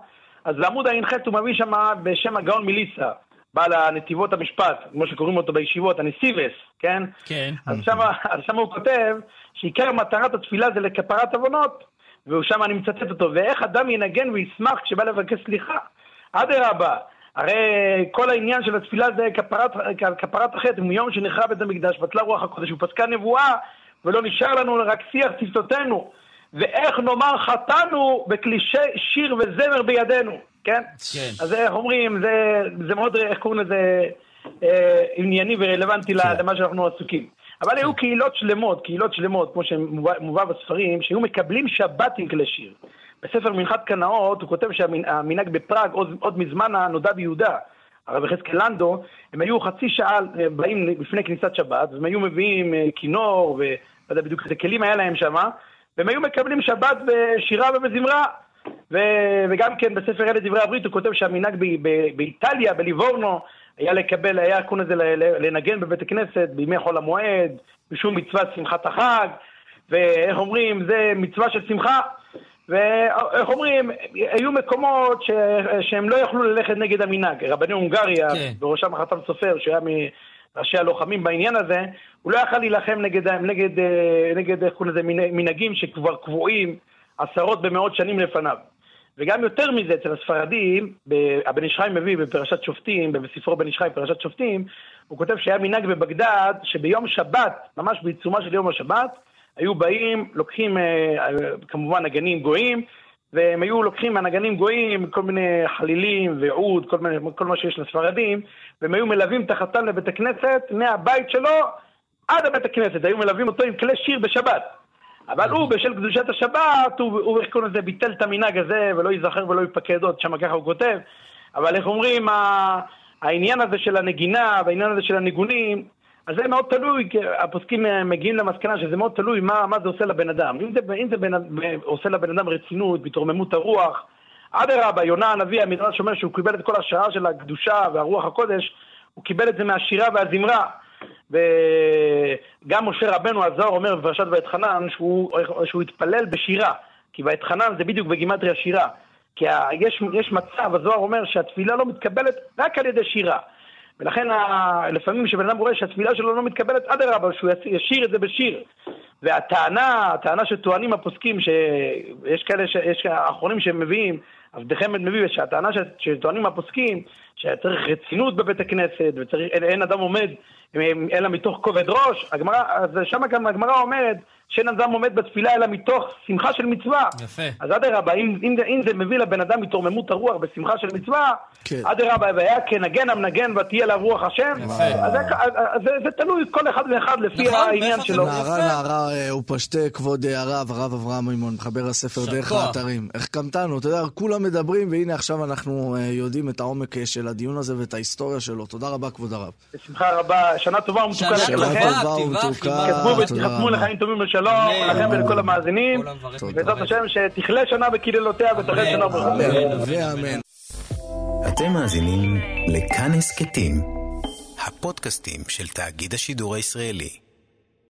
אז בעמוד ע"ח הוא מביא שמה בשם הגאון מליסה, בעל הנתיבות המשפט, כמו שקוראים אותו בישיבות, הנסיבס, כן? כן. אז שמה, אז שמה הוא כותב שעיקר מטרת התפילה זה לכפרת עוונות, ושם אני מצטט אותו, ואיך אדם ינגן וישמח כשבא לבקש סליחה? אדרבה, הרי כל העניין של התפילה זה כפרת, כפרת החטא, מיום שנחרב בית המקדש, בטלה רוח הקודש, ופסקה נבואה, ולא נשאר לנו רק שיח שפתותינו. ואיך נאמר חטאנו בכלישי שיר וזמר בידינו, כן? כן. אז איך אומרים, זה, זה מאוד, איך קוראים לזה, אה, ענייני ורלוונטי כן. למה שאנחנו עסוקים. אבל היו קהילות שלמות, קהילות שלמות, כמו שמובא בספרים, שהיו מקבלים שבת עם כלי שיר. בספר מנחת קנאות הוא כותב שהמנהג בפראג, עוד, עוד מזמן הנודע ביהודה, הרב יחזקאל לנדו, הם היו חצי שעה אה, באים לפני כניסת שבת, והם היו מביאים אה, כינור, ולא יודע בדיוק איזה כלים היה להם שם, והם היו מקבלים שבת בשירה ובזמרה. ו, וגם כן בספר אלה דברי הברית הוא כותב שהמנהג ב, ב, באיטליה, בליבורנו, היה לקבל, היה קוראים לזה לנגן בבית הכנסת בימי חול המועד, בשום מצוות שמחת החג, ואיך אומרים, זה מצווה של שמחה. ואיך אומרים, היו מקומות ש... שהם לא יכלו ללכת נגד המנהג. רבני הונגריה, כן. בראשם החתם סופר, שהיה מראשי הלוחמים בעניין הזה, הוא לא יכל להילחם נגד, נגד, אה, נגד איך קוראים לזה, מנ- מנהגים שכבר קבועים עשרות במאות שנים לפניו. וגם יותר מזה, אצל הספרדים, הבן איש חי מביא בפרשת שופטים, בספרו בן איש חי פרשת שופטים, הוא כותב שהיה מנהג בבגדד, שביום שבת, ממש בעיצומה של יום השבת, היו באים, לוקחים אה, אה, כמובן נגנים גויים, והם היו לוקחים מהנגנים גויים כל מיני חלילים ועוד, כל, מיני, כל מה שיש לספרדים, והם היו מלווים את החתן לבית הכנסת מהבית שלו עד הבית הכנסת, היו מלווים אותו עם כלי שיר בשבת. אבל הוא, בשל קדושת השבת, הוא, איך קוראים לזה, ביטל את המנהג הזה, ולא ייזכר ולא ייפקד עוד, שם ככה הוא כותב. אבל איך אומרים, העניין הזה של הנגינה, והעניין הזה של הניגונים, אז זה מאוד תלוי, הפוסקים אה, מגיעים למסקנה שזה מאוד תלוי מה, מה זה עושה לבן אדם. אם זה, אם זה בן, עושה לבן אדם רצינות, בהתרוממות הרוח, אדרבה, יונה הנביא, המדרש אומר שהוא קיבל את כל השעה של הקדושה והרוח הקודש, הוא קיבל את זה מהשירה והזמרה. וגם משה רבנו הזוהר אומר בפרשת ואתחנן שהוא, שהוא התפלל בשירה, כי ואתחנן זה בדיוק בגימטריה שירה. כי יש, יש מצב, הזוהר אומר שהתפילה לא מתקבלת רק על ידי שירה. ולכן לפעמים כשבן אדם רואה שהתפילה שלו לא מתקבלת, אדרבה, שהוא ישיר את זה בשיר. והטענה, הטענה שטוענים הפוסקים, שיש כאלה, ש- יש האחרונים שהם מביאים, עבדכם מביא, שהטענה ש- שטוענים הפוסקים, שצריך רצינות בבית הכנסת, ואין אין אדם עומד אלא מתוך כובד ראש, הגמרא, אז שם גם הגמרא אומרת שאין אדם עומד בתפילה אלא מתוך שמחה של מצווה. יפה. אז אדרבה, אם, אם, זה- אם זה מביא לבן אדם התרוממות הרוח בשמחה של מצווה, כן. אדרבה, והיה כנגן המנגן ותהיה לה רוח השם, יפה. אז זה, אז זה, זה תלוי כל אחד ואחד לפי נכון, העניין שלו. נערה. נערה אה, ופשטה כבוד אה, הרב, הרב אברהם מימון, מחבר הספר יישר דרך. האתרים. החכמתנו, אתה יודע, כולם מדברים, והנה עכשיו אנחנו אה, יודעים את העומק של הדיון הזה ואת ההיסטוריה שלו. תודה רבה, כבוד הרב. בשמחה רבה, שנה טובה ומתוקה שנה. טובה. ומתוקה. כתבו. לחיים טובים אמן. לכם ולכל המאזינים. בעזרת. השם, שתכלה שנה בקללותיה ותחל אמן. שנה ברכותיה. אמן. ואמן. אתם מאזינים לכאן הסכתים, הפודקאסטים של תאגיד השידור הישראלי.